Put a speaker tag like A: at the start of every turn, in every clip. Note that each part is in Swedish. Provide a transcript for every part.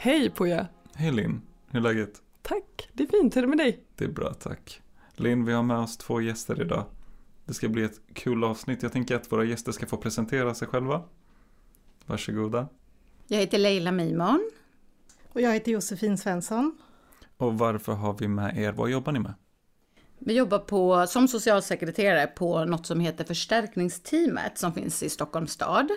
A: Hej Poja!
B: Hej Linn, hur är läget?
A: Tack, det är fint. Hur är det med dig?
B: Det är bra tack. Linn, vi har med oss två gäster idag. Det ska bli ett kul avsnitt. Jag tänker att våra gäster ska få presentera sig själva. Varsågoda.
C: Jag heter Leila Mimon.
D: Och jag heter Josefin Svensson.
B: Och varför har vi med er? Vad jobbar ni med?
C: Vi jobbar på, som socialsekreterare på något som heter förstärkningsteamet som finns i Stockholms stad.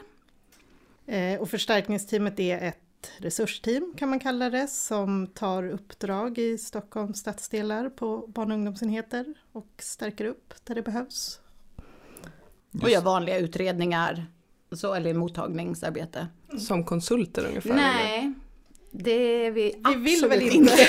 D: Eh, och förstärkningsteamet är ett resursteam kan man kalla det som tar uppdrag i Stockholms stadsdelar på barn och ungdomsenheter och stärker upp där det behövs.
C: Och gör vanliga utredningar, så, eller mottagningsarbete.
A: Som konsulter ungefär? eller?
C: Det är vi,
D: Vi vill väl inte.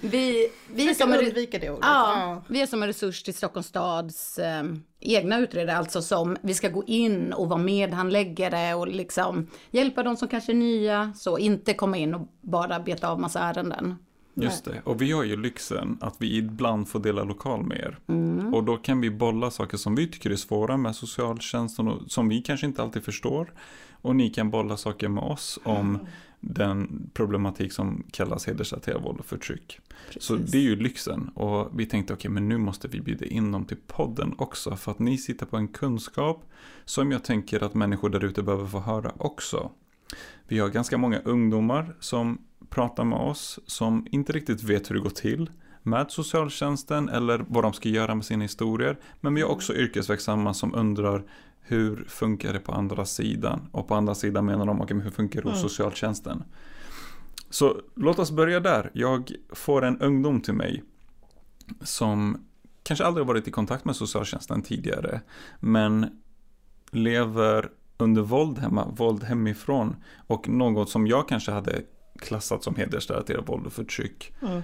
C: vi, vi, är som en,
D: undvika det ordet.
C: ja, vi är som en resurs till Stockholms stads eh, egna utredare, alltså som vi ska gå in och vara medhandläggare och liksom hjälpa de som kanske är nya, så inte komma in och bara beta av massa ärenden.
B: Just det, och vi har ju lyxen att vi ibland får dela lokal med er.
C: Mm.
B: Och då kan vi bolla saker som vi tycker är svåra med socialtjänsten och som vi kanske inte alltid förstår. Och ni kan bolla saker med oss om den problematik som kallas hedersrelaterat våld och förtryck. Så det är ju lyxen. Och vi tänkte okej, men nu måste vi bjuda in dem till podden också. För att ni sitter på en kunskap som jag tänker att människor där ute behöver få höra också. Vi har ganska många ungdomar som pratar med oss som inte riktigt vet hur det går till med socialtjänsten eller vad de ska göra med sina historier. Men vi har också yrkesverksamma som undrar hur funkar det på andra sidan? Och på andra sidan menar de, okej, men hur funkar det hos
D: Mm.
B: socialtjänsten? Så låt oss börja där. Jag får en ungdom till mig som kanske aldrig varit i kontakt med socialtjänsten tidigare, men lever under våld hemma, våld hemifrån och något som jag kanske hade klassat som hedersrelaterat våld och förtryck.
D: Mm.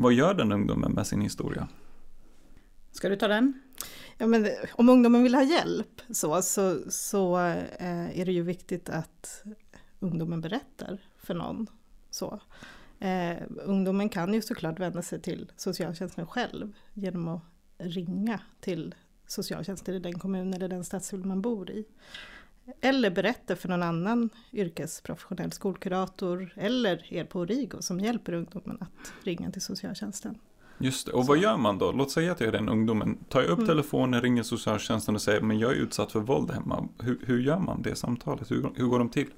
B: Vad gör den ungdomen med sin historia?
C: Ska du ta den?
D: Ja, men om ungdomen vill ha hjälp så, så, så eh, är det ju viktigt att ungdomen berättar för någon. Så. Eh, ungdomen kan ju såklart vända sig till socialtjänsten själv genom att ringa till socialtjänsten i den kommun eller den stadsdel man bor i. Eller berätta för någon annan yrkesprofessionell skolkurator eller er på Origo som hjälper ungdomen att ringa till socialtjänsten.
B: Just det. Och vad gör man då? Låt säga att jag är den ungdomen. Tar jag upp
D: Mm.
B: telefonen, ringer socialtjänsten och säger men jag är utsatt för våld hemma. Hur, hur gör man det samtalet? Hur, hur går de till?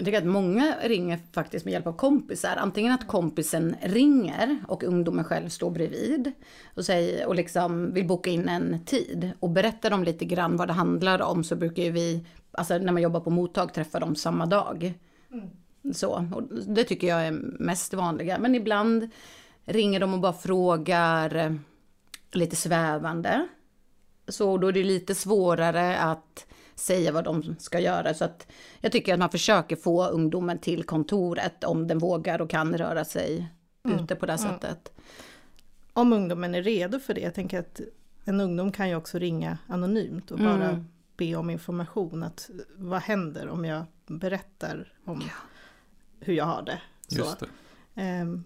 C: Jag tycker att många ringer faktiskt med hjälp av kompisar. Antingen att kompisen ringer och ungdomen själv står bredvid och, säger, och liksom vill boka in en tid. Och berättar de lite grann vad det handlar om så brukar ju vi, alltså när man jobbar på mottag, träffa dem samma dag. Så, och det tycker jag är mest vanliga. Men ibland ringer de och bara frågar eh, lite svävande. Så då är det lite svårare att säga vad de ska göra. Så att jag tycker att man försöker få ungdomen till kontoret om den vågar och kan röra sig ute på det här sättet.
D: om ungdomen är redo för det. Jag tänker att en ungdom kan ju också ringa anonymt och bara
C: Mm.
D: be om information. Att vad händer om jag berättar om hur jag har det? Så,
B: Just det.
D: ehm,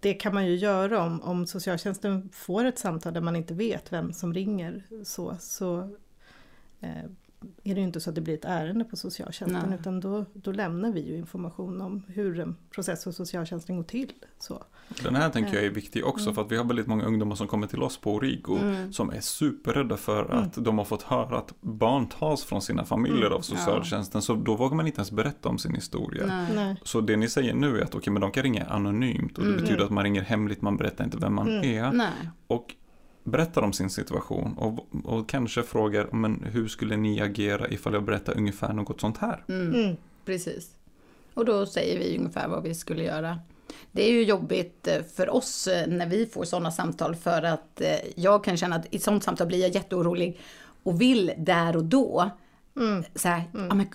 D: det kan man ju göra om, om socialtjänsten får ett samtal där man inte vet vem som ringer. Så, så eh, är det ju inte så att det blir ett ärende på socialtjänsten
C: Nej.
D: utan då, då lämnar vi ju information om hur en process hos socialtjänsten går till. Så.
B: Den här tänker jag är viktig också för att vi har väldigt många ungdomar som kommer till oss på Origo
C: Mm.
B: som är superrädda för att de har fått höra att barn tas från sina familjer
D: Mm.
B: av socialtjänsten så då vågar man inte ens berätta om sin historia.
C: Nej.
D: Nej.
B: Så det ni säger nu är att okej, men de kan ringa anonymt och det
C: Mm.
B: betyder att man ringer hemligt, man berättar inte vem man
D: Mm.
B: är.
C: Nej.
B: Och berättar om sin situation och, och kanske frågar, men hur skulle ni agera ifall jag berättar ungefär något sånt här?
C: Mm.
D: Mm.
C: Precis. Och då säger vi ungefär vad vi skulle göra. Det är ju jobbigt eh, för oss eh, när vi får sådana samtal för att eh, jag kan känna att i ett sådant samtal blir jag jätteorolig och vill där och då
D: Mm.
C: så här, ja, men,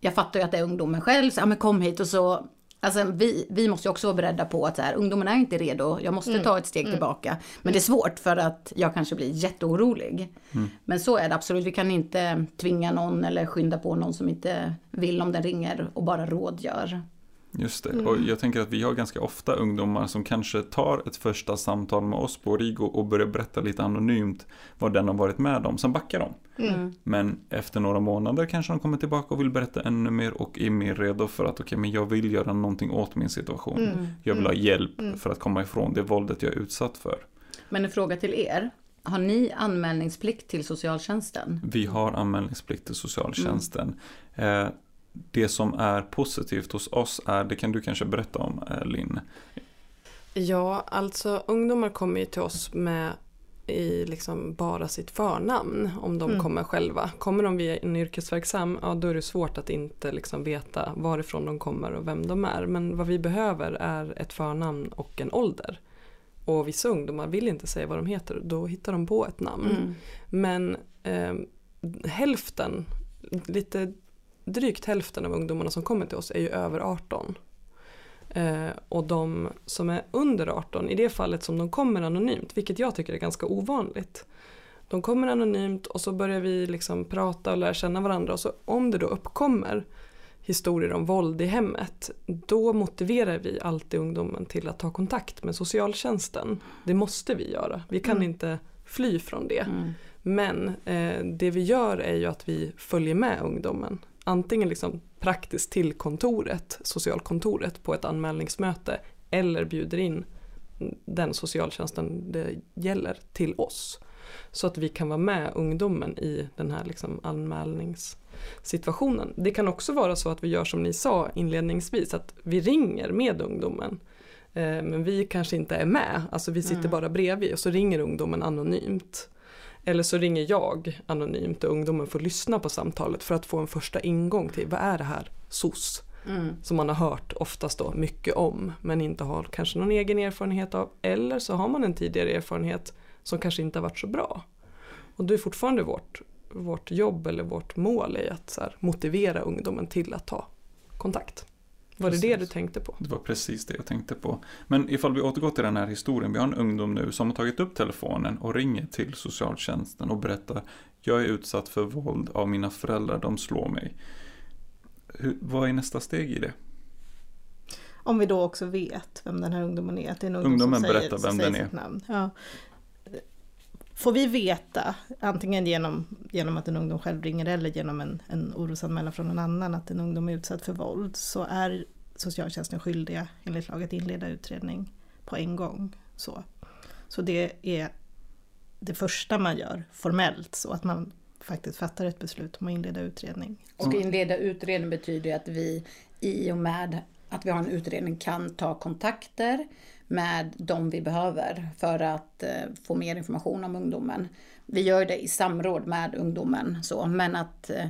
C: jag fattar ju att det är ungdomen själv, så, ja, men kom hit och så Alltså vi, vi måste ju också vara beredda på att så här, ungdomen är inte redo, jag måste ta ett steg tillbaka. Men det är svårt för att jag kanske blir jätteorolig. Men så är det absolut, vi kan inte tvinga någon eller skynda på någon som inte vill om den ringer och bara rådgör.
B: Just det,
D: Mm.
B: och jag tänker att vi har ganska ofta ungdomar som kanske tar ett första samtal med oss på Rigo och börjar berätta lite anonymt vad den har varit med om, sen backar de.
C: Mm.
B: Men efter några månader kanske de kommer tillbaka och vill berätta ännu mer och är mer redo för att okej, men jag vill göra någonting åt min situation.
D: Mm.
B: Jag vill ha hjälp
D: Mm.
B: för att komma ifrån det våldet jag är utsatt för.
C: Men en fråga till er. Har ni anmälningsplikt till socialtjänsten?
B: Vi har anmälningsplikt till socialtjänsten. Eh, det som är positivt hos oss är, det kan du kanske berätta om eh, Linn.
A: Ja, alltså ungdomar kommer ju till oss med i liksom bara sitt förnamn om de
D: Mm.
A: kommer själva. Kommer de via en yrkesverksam, ja då är det svårt att inte liksom veta varifrån de kommer och vem de är. Men vad vi behöver är ett förnamn och en ålder. Och vissa ungdomar vill inte säga vad de heter, då hittar de på ett namn.
C: Mm.
A: Men eh, hälften, lite drygt hälften av ungdomarna som kommer till oss är ju över 18. Eh, och de som är under 18, i det fallet som de kommer anonymt, vilket jag tycker är ganska ovanligt. De kommer anonymt och så börjar vi liksom prata och lära känna varandra och så om det då uppkommer historier om våld i hemmet, då motiverar vi alltid ungdomen till att ta kontakt med socialtjänsten. Det måste vi göra, vi kan
D: Mm.
A: inte fly från det.
C: Mm.
A: Men eh, det vi gör är ju att vi följer med ungdomen. Antingen liksom praktiskt till kontoret, socialkontoret på ett anmälningsmöte eller bjuder in den socialtjänsten det gäller till oss. Så att vi kan vara med ungdomen i den här liksom anmälningssituationen. Det kan också vara så att vi gör som ni sa inledningsvis, att vi ringer med ungdomen. Eh, men vi kanske inte är med, alltså vi sitter
C: Mm.
A: bara bredvid och så ringer ungdomen anonymt. Eller så ringer jag anonymt och ungdomen får lyssna på samtalet för att få en första ingång till vad är det här SOS?
C: Mm.
A: Som man har hört oftast då mycket om men inte har kanske någon egen erfarenhet av. Eller så har man en tidigare erfarenhet som kanske inte har varit så bra. Och det är fortfarande vårt, vårt jobb eller vårt mål är att så här, motivera ungdomen till att ta kontakt. Var det det du tänkte på?
B: Det var precis det jag tänkte på. Men ifall vi återgår till den här historien. Vi har en ungdom nu som har tagit upp telefonen och ringer till socialtjänsten och berättar Jag är utsatt för våld av mina föräldrar, de slår mig. Hur, vad är nästa steg i det?
D: Om vi då också vet vem den här ungdomen är. Att det är en ungdom
B: Ungdomen
D: som säger,
B: berättar vem
D: säger
B: den
D: sitt Namn. Ja. Får vi veta, antingen genom, genom att en ungdom själv ringer eller genom en, en orosanmälan från en annan att en ungdom är utsatt för våld så är socialtjänsten skyldiga enligt lag att inleda utredning på en gång. Så, så det är det första man gör formellt så att man faktiskt fattar ett beslut om att inleda utredning.
C: Och inleda utredning betyder ju att vi i och med att vi har en utredning kan ta kontakter med de vi behöver för att eh, få mer information om ungdomen. Vi gör det i samråd med ungdomen så, men att eh,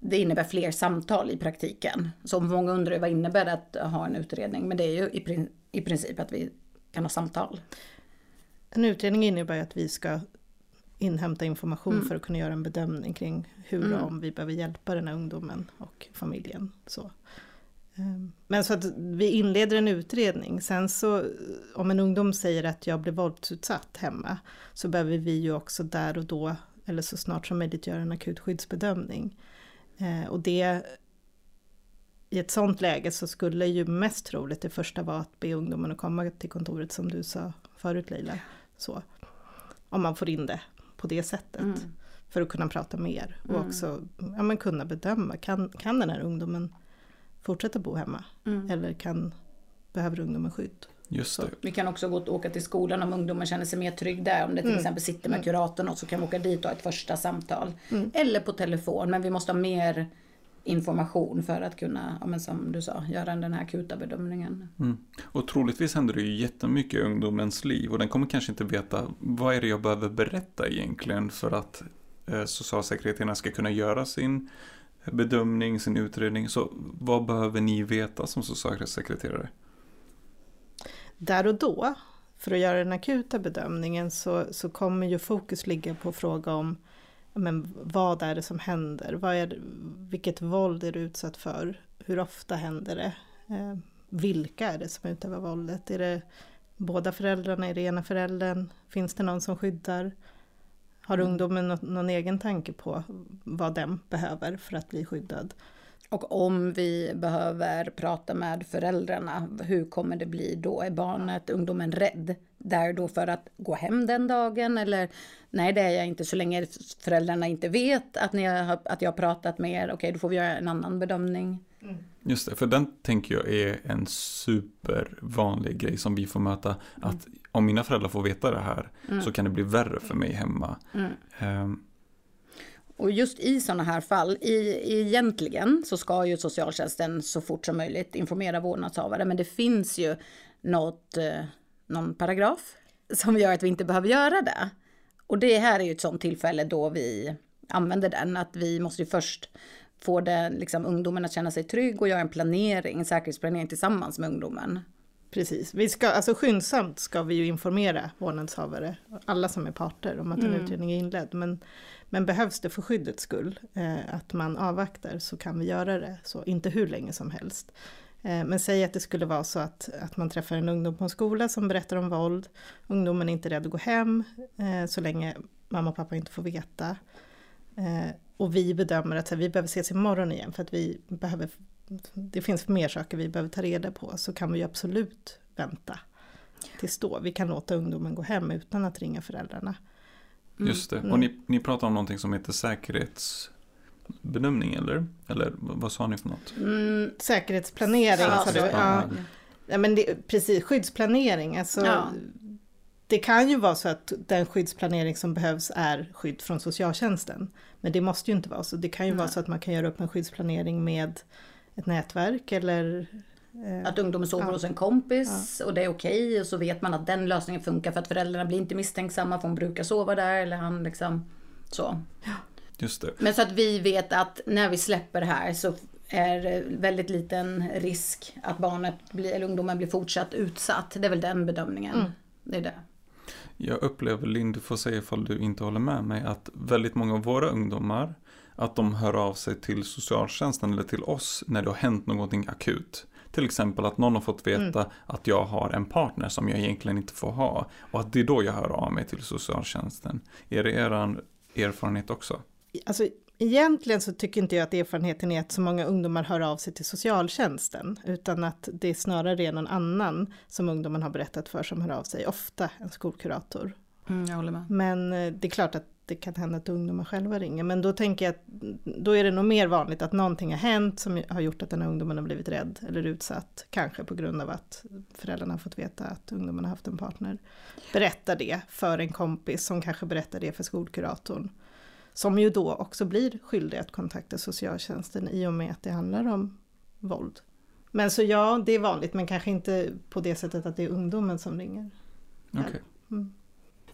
C: det innebär fler samtal i praktiken. Så många undrar vad innebär det att ha en utredning? Men det är ju i, i princip att vi kan ha samtal.
D: En utredning innebär att vi ska inhämta information
C: Mm.
D: för att kunna göra en bedömning kring hur
C: Mm.
D: och om vi behöver hjälpa den här ungdomen och familjen. Så. Ehm, Men så att vi inleder en utredning. Sen så om en ungdom säger att jag blev våldsutsatt hemma så behöver vi ju också där och då eller så snart som möjligt göra en akut skyddsbedömning. Eh, Och det i ett sånt läge så skulle ju mest troligt det första vara att be ungdomen att komma till kontoret som du sa förut Leila. Så, om man får in det på det sättet.
C: Mm.
D: För att kunna prata mer och
C: Mm.
D: också ja, men kunna bedöma. Kan, kan den här ungdomen fortsätta bo hemma?
C: Mm.
D: Eller kan, behöver ungdomen skydd?
B: Just det.
C: Vi kan också gå och åka till skolan om ungdomen känner sig mer trygg där. Om det till
D: Mm.
C: exempel sitter med
D: Mm.
C: kuratorn och så kan vi åka dit och ha ett första samtal.
D: Mm.
C: Eller på telefon. Men vi måste ha mer information för att kunna, ja, men som du sa, göra den här akuta bedömningen.
B: Mm. Och troligtvis händer det ju jättemycket i ungdomens liv och den kommer kanske inte veta vad är det jag behöver berätta egentligen för att eh, socialsekreterarna ska kunna göra sin bedömning, sin utredning. Så vad behöver ni veta som socialsekreterare?
D: Där och då, för att göra den akuta bedömningen, så, så kommer ju fokus ligga på fråga om men, vad är det som händer? Vad är vilket våld är du utsatt för? Hur ofta händer det? Eh, vilka är det som utövar våldet? Är det båda föräldrarna? Är det ena föräldern? Finns det någon som skyddar? Har
C: Mm.
D: ungdomen nå- någon egen tanke på vad den behöver för att bli skyddad?
C: Och om vi behöver prata med föräldrarna, hur kommer det bli då? Är barnet, ungdomen rädd där då för att gå hem den dagen? Eller nej, det är jag inte så länge föräldrarna inte vet att, ni har, att jag har pratat med er. Okej, då får vi göra en annan bedömning.
B: Just det, för den tänker jag är en supervanlig grej som vi får möta. Att om mina föräldrar får veta det här så kan det bli värre för mig hemma. Ehm,
C: Och just i sådana här fall, i, egentligen så ska ju socialtjänsten så fort som möjligt informera vårdnadshavare. Men det finns ju något, eh, någon paragraf som gör att vi inte behöver göra det. Och det här är ju ett sådant tillfälle då vi använder den. Att vi måste ju först få liksom, ungdomen att känna sig trygg och göra en planering, en säkerhetsplanering tillsammans med ungdomen.
D: Precis, vi ska, alltså skyndsamt ska vi ju informera vårdnadshavare, alla som är parter, om att en
C: Mm.
D: utredning är inledd. Men, men behövs det för skyddets skull eh, att man avvaktar så kan vi göra det, så inte hur länge som helst. Eh, men säg att det skulle vara så att, att man träffar en ungdom på en skola som berättar om våld. Ungdomen är inte rädd att gå hem eh, så länge mamma och pappa inte får veta. Eh, och vi bedömer att här, vi behöver ses imorgon igen för att vi behöver det finns mer saker vi behöver ta reda på så kan vi ju absolut vänta tills då. Vi kan låta ungdomen gå hem utan att ringa föräldrarna.
B: Just det, och ni, ni pratar om någonting som heter säkerhetsbedömning eller? Eller vad sa ni för något?
C: Mm,
D: Säkerhetsplanering du? Ja.
B: säkerhetsplanering.
D: Ja, men det, precis, skyddsplanering. Alltså,
C: Ja.
D: Det kan ju vara så att den skyddsplanering som behövs är skydd från socialtjänsten. Men det måste ju inte vara så. Det kan ju
C: Nej.
D: vara så att man kan göra upp en skyddsplanering med ett nätverk eller eh,
C: Att ungdomen sover
D: Ja.
C: hos en kompis och det är okej och så vet man att den lösningen funkar för att föräldrarna blir inte misstänksamma för hon brukar sova där eller han liksom så.
B: Just det.
C: Men så att vi vet att när vi släpper det här så är det väldigt liten risk att barnet blir, eller ungdomen blir fortsatt utsatt. Det är väl den bedömningen.
D: Mm.
C: Det är det.
B: Jag upplever, Linn, du får säga ifall du inte håller med mig, att väldigt många av våra ungdomar, att de hör av sig till socialtjänsten eller till oss när det har hänt någonting akut. Till exempel att någon har fått veta att jag har en partner som jag egentligen inte får ha. Och att det är då jag hör av mig till socialtjänsten. Är det er erfarenhet också?
D: Alltså, egentligen så tycker inte jag att erfarenheten är att så många ungdomar hör av sig till socialtjänsten, utan att det snarare är någon annan som ungdomen har berättat för som hör av sig, ofta en skolkurator.
C: Mm, jag håller med.
D: Men eh, det är klart att det kan hända att ungdomar själva ringer, men då tänker jag att då är det nog mer vanligt att någonting har hänt som har gjort att den här ungdomen har blivit rädd eller utsatt, kanske på grund av att föräldrarna har fått veta att ungdomen har haft en partner. Berätta det för en kompis som kanske berättar det för skolkuratorn. Som ju då också blir skyldig att kontakta socialtjänsten i och med att det handlar om våld. Men så ja, det är vanligt men kanske inte på det sättet att det är ungdomen som ringer.
B: Okej.
D: Mm.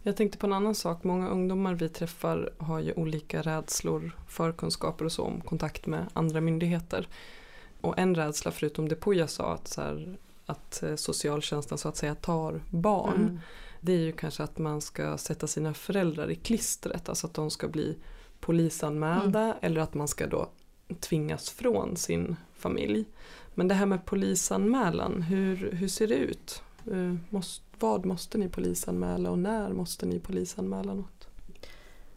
A: Jag tänkte på en annan sak. Många ungdomar vi träffar har ju olika rädslor, förkunskaper och så om kontakt med andra myndigheter. Och en rädsla, förutom det Puja sa, att, så här, att eh, socialtjänsten så att säga tar barn.
C: Mm.
A: Det är ju kanske att man ska sätta sina föräldrar i klistret. Alltså att de ska bli polisanmälda eller att man ska då tvingas från sin familj. Men det här med polisanmälan, hur, hur ser det ut? Eh, måste, vad måste ni polisanmäla och när måste ni polisanmäla något?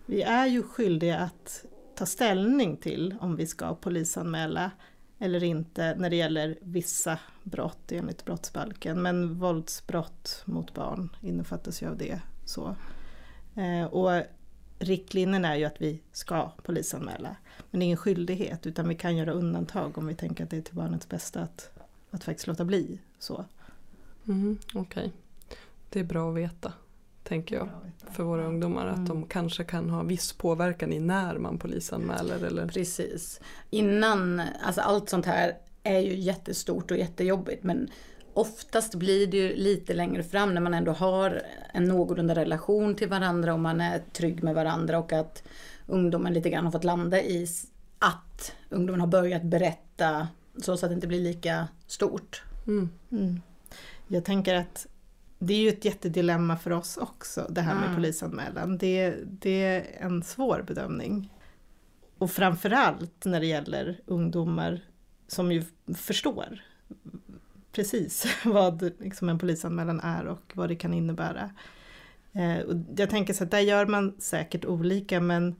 D: Vi är ju skyldiga att ta ställning till om vi ska polisanmäla eller inte när det gäller vissa brott enligt brottsbalken. Men våldsbrott mot barn innefattas ju av det. Så. Eh, och riktlinjen är ju att vi ska polisanmäla. Men det är ingen skyldighet utan vi kan göra undantag om vi tänker att det är till barnets bästa att, att faktiskt låta bli. Så.
A: Mhm, Okej, det är bra att veta, tänker jag, för våra ungdomar. Att de kanske kan ha viss påverkan i när man polisanmäler. Eller...
C: Precis. Innan, alltså allt sånt här är ju jättestort och jättejobbigt men oftast blir det ju lite längre fram när man ändå har en någorlunda relation till varandra och man är trygg med varandra och att ungdomen lite grann har fått landa i att ungdomen har börjat berätta så att det inte blir lika stort.
A: Mm.
D: Mm. Jag tänker att det är ju ett jättedilemma för oss också, det här med
C: Mm.
D: polisanmälan. Det, det är en svår bedömning. Och framförallt när det gäller ungdomar som ju förstår precis vad liksom en polisanmälan är och vad det kan innebära. Eh, och jag tänker så att där gör man säkert olika men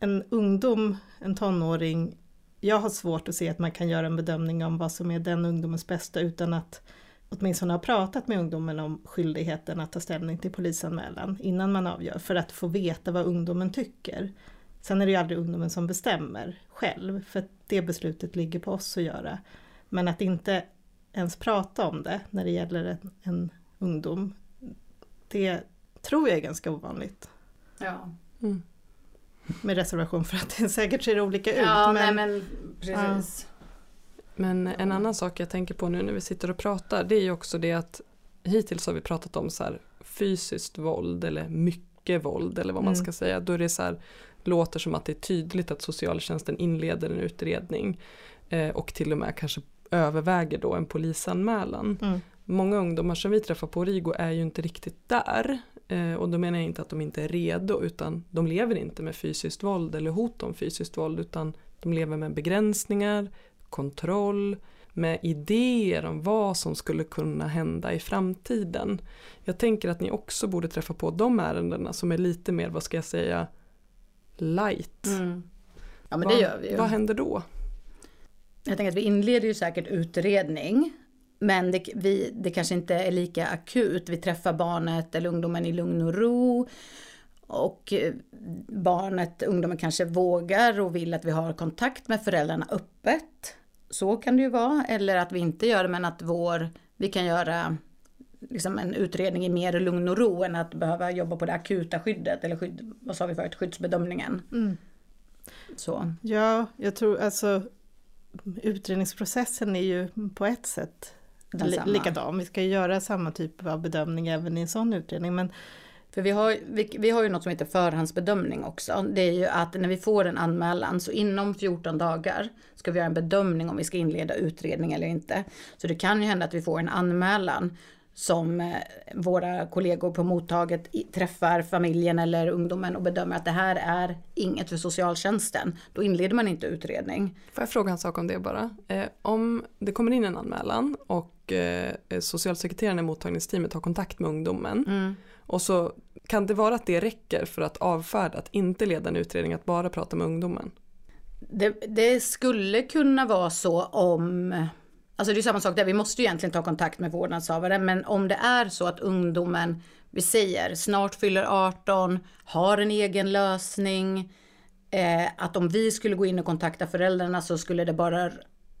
D: en ungdom, en tonåring jag har svårt att se att man kan göra en bedömning om vad som är den ungdomens bästa utan att åtminstone ha pratat med ungdomen om skyldigheten att ta ställning till polisanmälan innan man avgör för att få veta vad ungdomen tycker. Sen är det ju aldrig ungdomen som bestämmer själv för det beslutet ligger på oss att göra. Men att inte ens prata om det när det gäller en, en ungdom, det tror jag är ganska ovanligt.
C: Ja.
A: Mm.
D: Med reservation för att det säkert ser olika ut.
C: Ja,
D: men,
C: nej men precis.
A: Men en annan sak jag tänker på nu när vi sitter och pratar det är ju också det att hittills har vi pratat om så här fysiskt våld eller mycket våld eller vad man
D: Mm.
A: ska säga. Då är det så här, låter som att det är tydligt att socialtjänsten inleder en utredning eh, och till och med kanske överväger då en polisanmälan.
D: Mm.
A: Många ungdomar som vi träffar på Rigo är ju inte riktigt där. Eh, och då menar jag inte att de inte är redo utan de lever inte med fysiskt våld eller hot om fysiskt våld utan de lever med begränsningar, kontroll, med idéer om vad som skulle kunna hända i framtiden. Jag tänker att ni också borde träffa på de ärendena som är lite mer, vad ska jag säga, light.
C: Mm. Ja men det
A: vad,
C: gör vi ju.
A: Vad händer då?
C: Jag tänker att vi inleder ju säkert utredning. Men det, vi, det kanske inte är lika akut. Vi träffar barnet eller ungdomen i lugn och ro. Och eh, barnet, ungdomen kanske vågar och vill att vi har kontakt med föräldrarna öppet. Så kan det ju vara. Eller att vi inte gör det men att vår, vi kan göra liksom en utredning i mer lugn och ro än att behöva jobba på det akuta skyddet. Eller skydd, vad sa vi förut, skyddsbedömningen.
D: Mm.
C: Så.
D: Ja, jag tror alltså utredningsprocessen är ju på ett sätt li- likadan. Vi ska ju göra samma typ av bedömning även i en sån utredning. Men
C: För vi har, vi, vi har ju något som heter förhandsbedömning också. Det är ju att när vi får en anmälan så inom 14 dagar ska vi göra en bedömning om vi ska inleda utredning eller inte. Så det kan ju hända att vi får en anmälan som eh, våra kollegor på mottaget träffar familjen eller ungdomen och bedömer att det här är inget för socialtjänsten. Då inleder man inte utredning.
A: Får jag fråga en sak om det bara? Eh, om det kommer in en anmälan och eh, socialsekreteraren i mottagningsteamet har kontakt med ungdomen och så kan det vara att det räcker för att avfärda, att inte leda en utredning, att bara prata med ungdomen?
C: Det, det skulle kunna vara så om, alltså det är samma sak där, vi måste ju egentligen ta kontakt med vårdnadshavare, men om det är så att ungdomen, vi säger snart fyller 18, har en egen lösning, eh, att om vi skulle gå in och kontakta föräldrarna så skulle det bara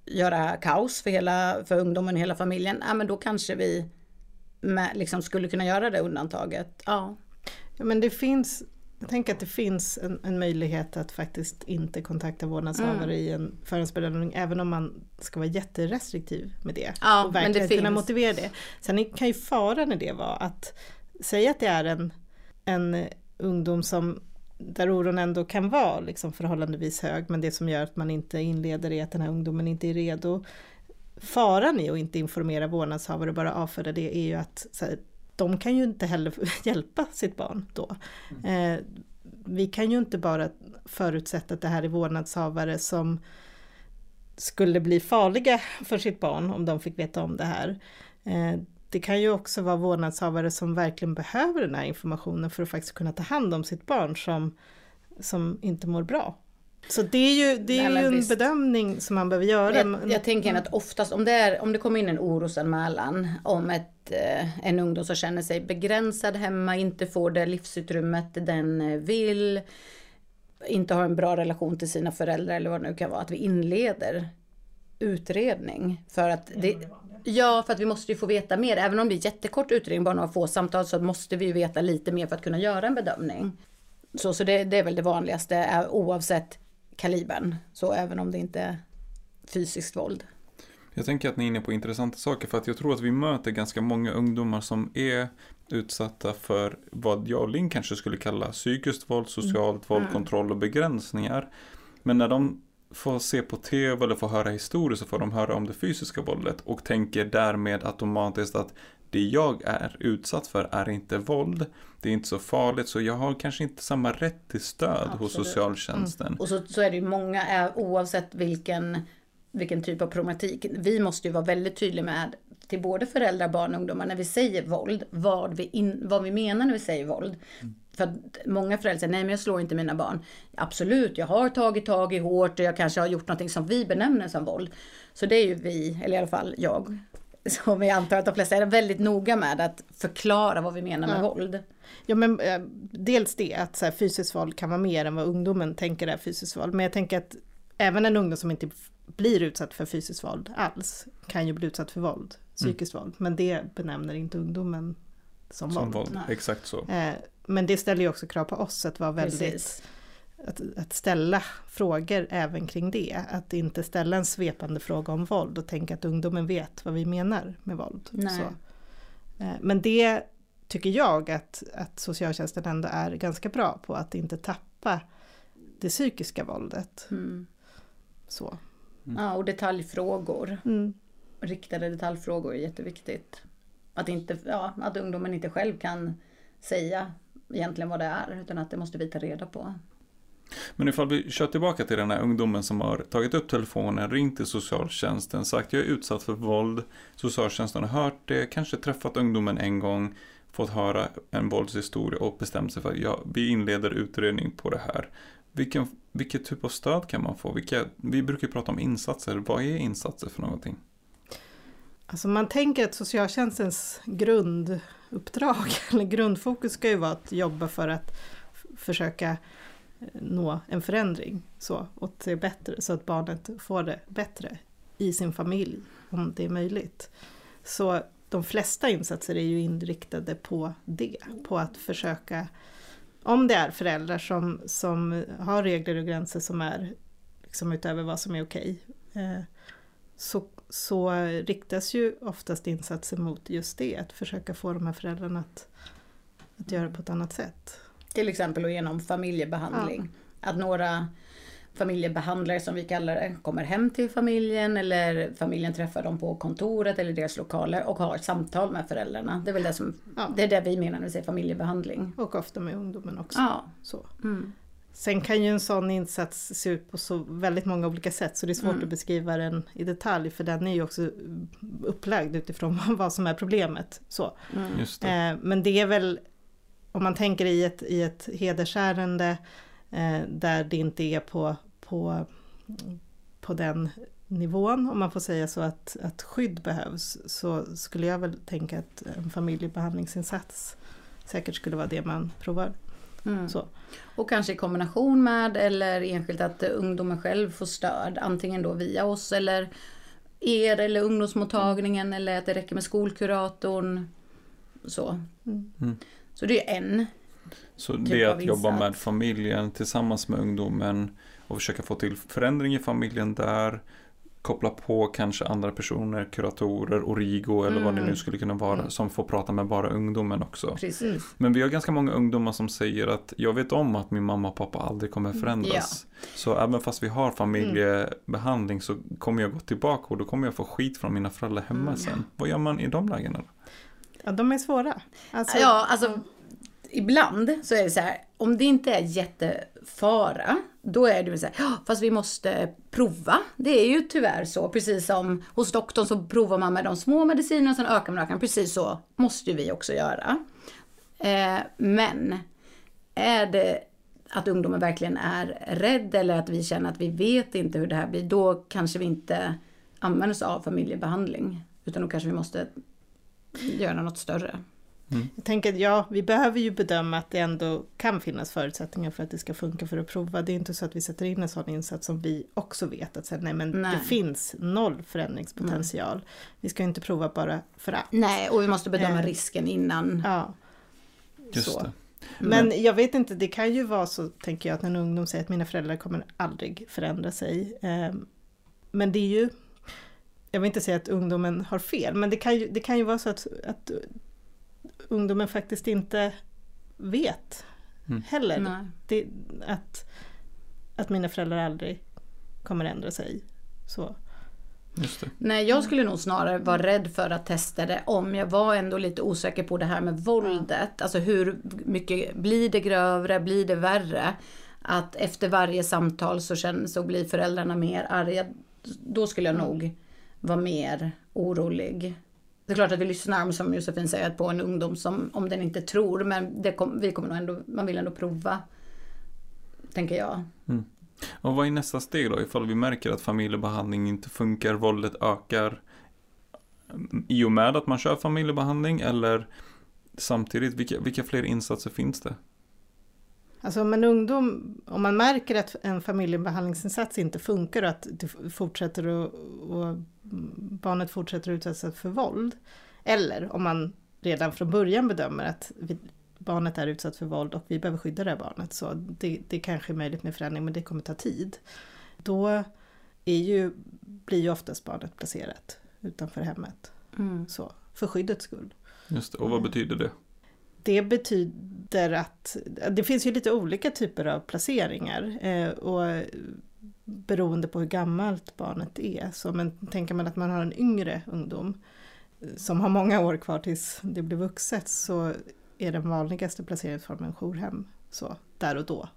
C: göra kaos för, hela, för ungdomen och hela familjen, ja men då kanske vi med, liksom skulle kunna göra det undantaget. Ja.
D: Ja, men det finns, jag tänker att det finns en, en möjlighet att faktiskt inte kontakta vårdnadshavare
C: Mm.
D: i en förhandsbedömning även om man ska vara jätterestriktiv med det.
C: Ja,
D: och
C: men
D: verkligen
C: det
D: kunna
C: finns.
D: motivera det. Sen kan ju faran i det vara att säga att det är en, en ungdom som där oron ändå kan vara liksom förhållandevis hög men det som gör att man inte inleder är att den här ungdomen inte är redo. Faran i att inte informera vårdnadshavare och bara avfärda det är ju att så här, de kan ju inte heller hjälpa sitt barn då. Eh, vi kan ju inte bara förutsätta att det här är vårdnadshavare som skulle bli farliga för sitt barn om de fick veta om det här. Eh, det kan ju också vara vårdnadshavare som verkligen behöver den här informationen för att faktiskt kunna ta hand om sitt barn som, som inte mår bra. Så det är ju, det är
C: Nej,
D: ju en
C: visst.
D: bedömning som man behöver göra.
C: Jag, jag tänker att oftast om det, är, om det kommer in en orosanmälan om ett, eh, en ungdom som känner sig begränsad hemma, inte får det livsutrymmet den eh, vill, inte har en bra relation till sina föräldrar eller vad det nu kan vara, att vi inleder utredning. För att det, ja, för att vi måste ju få veta mer. Även om det är jättekort utredning, bara några få samtal, så måste vi ju veta lite mer för att kunna göra en bedömning. Så, så det, det är väl det vanligaste, eh, oavsett kalibern. Så även om det inte är fysiskt våld.
B: Jag tänker att ni är inne på intressanta saker för att jag tror att vi möter ganska många ungdomar som är utsatta för vad jag och Linn kanske skulle kalla psykiskt våld, socialt våld, kontroll och begränsningar. Men när de får se på tv eller får höra historier så får de höra om det fysiska våldet och tänker därmed automatiskt att det jag är utsatt för är inte våld. Det är inte så farligt så jag har kanske inte samma rätt till stöd hos
C: Absolut.
B: socialtjänsten.
C: Och så, så är det ju många, eh, oavsett vilken, vilken typ av problematik. Vi måste ju vara väldigt tydliga med till både föräldrar, barn och ungdomar när vi säger våld, vad vi, in, vad vi menar när vi säger våld. För att många föräldrar säger, nej men jag slår inte mina barn. Absolut, jag har tagit tag i hårt och jag kanske har gjort någonting som vi benämner som våld. Så det är ju vi, eller i alla fall jag, som jag antar att de flesta är väldigt noga med att förklara vad vi menar med
D: Ja.
C: våld.
D: Ja men eh, dels det att så här, fysiskt våld kan vara mer än vad ungdomen tänker är fysiskt våld. Men jag tänker att även en ungdom som inte blir utsatt för fysiskt våld alls kan ju bli utsatt för våld, psykiskt våld. Men det benämner inte ungdomen som,
B: Som
D: våld.
B: våld, exakt så.
D: Eh, men det ställer ju också krav på oss att vara väldigt
C: Precis.
D: Att, att ställa frågor även kring det. Att inte ställa en svepande fråga om våld och tänka att ungdomen vet vad vi menar med våld.
C: Nej.
D: Så. Eh, Men det tycker jag att, att socialtjänsten ändå är ganska bra på, att inte tappa det psykiska våldet.
C: Mm.
D: Så.
C: Ja, och detaljfrågor.
D: Mm.
C: riktade detaljfrågor är jätteviktigt. Att, inte, ja, att ungdomen inte själv kan säga egentligen vad det är, utan att det måste vi ta reda på.
B: Men ifall vi kör tillbaka till den här ungdomen som har tagit upp telefonen, ringt till socialtjänsten, sagt jag är utsatt för våld. Socialtjänsten har hört det, kanske träffat ungdomen en gång, fått höra en våldshistoria och bestämt sig för att ja, vi inleder utredning på det här. Vilken, vilket typ av stöd kan man få? Vilka, vi brukar ju prata om insatser. Vad är insatser för någonting?
D: Alltså man tänker att socialtjänstens grunduppdrag, eller grundfokus ska ju vara att jobba för att försöka nå en förändring så, åt det bättre, så att barnet får det bättre i sin familj, om det är möjligt. Så de flesta insatser är ju inriktade på det, på att försöka, om det är föräldrar som, som har regler och gränser som är liksom utöver vad som är okej, okay, så, så riktas ju oftast insatser mot just det, att försöka få de här föräldrarna att, att göra på ett annat sätt.
C: Till exempel och genom familjebehandling. Att några familjebehandlare som vi kallar det kommer hem till familjen eller familjen träffar dem på kontoret eller deras lokaler och har samtal med föräldrarna. Det är väl det som,
D: Ja.
C: det är det vi menar när vi säger familjebehandling.
D: Och ofta med ungdomen också.
C: Ja.
D: Så.
C: Mm.
D: Sen kan ju en sån insats se ut på så väldigt många olika sätt så det är svårt
C: Mm.
D: att beskriva den i detalj för den är ju också upplagd utifrån vad som är problemet. Så.
C: Mm.
B: Just det.
D: Eh, men det är väl, om man tänker i ett, i ett hedersärende eh, där det inte är på, på, på den nivån, om man får säga så, att, att skydd behövs, så skulle jag väl tänka att en familjebehandlingsinsats säkert skulle vara det man provar.
C: Mm.
D: Så.
C: Och kanske i kombination med eller enskilt att ungdomen själv får stöd. Antingen då via oss eller er eller ungdomsmottagningen eller att det räcker med skolkuratorn. Så,
D: Mm.
B: Mm.
C: så det är en.
B: Så
C: typ
B: det är att jobba med familjen tillsammans med ungdomen och försöka få till förändring i familjen där. Koppla på kanske andra personer, kuratorer, Origo eller vad det nu
C: Mm.
B: skulle kunna vara
D: Mm.
B: som får prata med bara ungdomen också.
C: Precis.
B: Men vi har ganska många ungdomar som säger att jag vet om att min mamma och pappa aldrig kommer förändras. Så även fast vi har familjebehandling så kommer jag gå tillbaka och då kommer jag få skit från mina föräldrar hemma
C: Mm.
B: sen. Vad gör man i de lägena?
D: Ja, de är svåra. Alltså,
C: Ja, alltså ibland så är det så här, om det inte är jättefara, då är det så här, "Ja, fast vi måste prova. Det är ju tyvärr så, precis som hos doktorn så provar man med de små medicinerna och sen ökar man ökar. Precis så måste ju vi också göra. Eh, men är det att ungdomen verkligen är rädd eller att vi känner att vi vet inte hur det här blir, då kanske vi inte använder oss av familjebehandling. Utan då kanske vi måste göra något större.
D: Jag tänker att ja, vi behöver ju bedöma att det ändå kan finnas förutsättningar för att det ska funka för att prova. Det är inte så att vi sätter in en sån insats som vi också vet att säga, nej men
C: Nej.
D: det finns noll förändringspotential. Vi ska inte prova bara för att.
C: Nej, och vi måste bedöma
D: Eh.
C: risken innan.
D: Ja.
B: Just
D: Så.
B: det.
D: Men jag vet inte, det kan ju vara så, tänker jag, att en ungdom säger att mina föräldrar kommer aldrig förändra sig. Ehm, Men det är ju, jag vill inte säga att ungdomen har fel, men det kan ju, det kan ju vara så att, att ungdomen faktiskt inte vet
B: Mm.
D: heller. Det, att, att mina föräldrar aldrig kommer ändra sig. Så.
B: Just det.
C: Nej, jag skulle nog snarare vara rädd för att testa det om jag var ändå lite osäker på det här med våldet. Alltså hur mycket, blir det grövre, blir det värre? Att efter varje samtal så, känner, så blir föräldrarna mer arga. Då skulle jag nog var mer orolig. Det är klart att vi lyssnar, som Josefin säger, på en ungdom som, om den inte tror, men det kom, vi kommer nog ändå, man vill ändå prova. Tänker jag.
B: Mm. Och vad är nästa steg då ifall vi märker att familjebehandling inte funkar, våldet ökar mm, i och med att man kör familjebehandling eller samtidigt, vilka, vilka fler insatser finns det?
D: Alltså om en ungdom, om man märker att en familjebehandlingsinsats inte funkar och att det fortsätter och, och barnet fortsätter att utsättas för våld. Eller om man redan från början bedömer att vi, barnet är utsatt för våld och vi behöver skydda det här barnet. Så det, det kanske är möjligt med förändring men det kommer ta tid. Då är ju, blir ju oftast barnet placerat utanför hemmet. Mm. Så, för skyddets skull.
B: Just det. Och vad betyder det?
D: Det betyder att det finns ju lite olika typer av placeringar. Eh, och beroende på hur gammalt barnet är. Så men tänker man att man har en yngre ungdom som har många år kvar tills det blir vuxet så är den vanligaste placeringsformen jourhem. Så, där och då.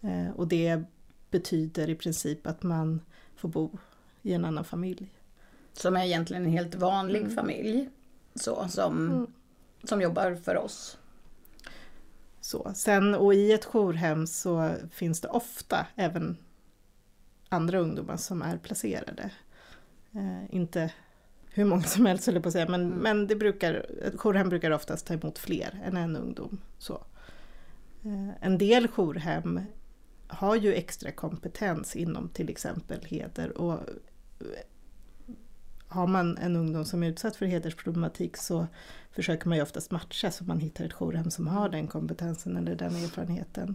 D: Eh, och det betyder i princip att man får bo i en annan familj.
C: Som är egentligen en helt vanlig mm. familj. Så, som, mm. Som jobbar för oss.
D: Så, sen och i ett jourhem så finns det ofta även andra ungdomar som är placerade. Eh, inte hur många som helst höll på att säga, men, mm. men det brukar, jourhem brukar oftast ta emot fler än en ungdom. Så. Eh, en del jourhem har ju extra kompetens inom till exempel heder och har man en ungdom som är utsatt för hedersproblematik så försöker man ju oftast matcha så man hittar ett jourhem som har den kompetensen eller den erfarenheten.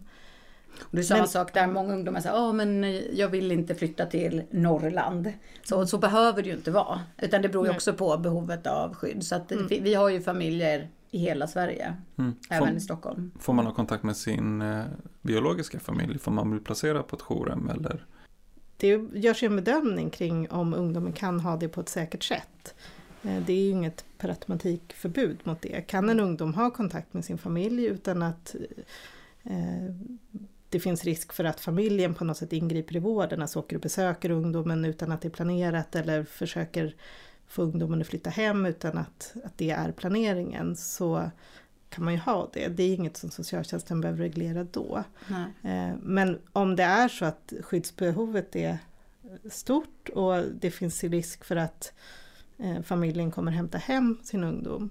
C: Och det är samma men, sak där, många ungdomar säger oh, men jag vill inte flytta till Norrland. Så, så behöver det ju inte vara. Utan det beror ju också på behovet av skydd. Så att mm. vi, vi, har ju familjer i hela Sverige, mm. även får, i Stockholm.
B: Får man ha kontakt med sin eh, biologiska familj? Får man bli placerad på ett jourhem eller?
D: Det görs ju en bedömning kring om ungdomen kan ha det på ett säkert sätt. Eh, det är ju inget per automatik förbud mot det. Kan en ungdom ha kontakt med sin familj utan att eh, det finns risk för att familjen på något sätt ingriper i vården, alltså åker och besöker ungdomen utan att det är planerat eller försöker få ungdomen att flytta hem utan att, att det är planeringen så kan man ju ha det. Det är inget som socialtjänsten behöver reglera då. Nej. Eh, men om det är så att skyddsbehovet är stort och det finns risk för att eh, familjen kommer hämta hem sin ungdom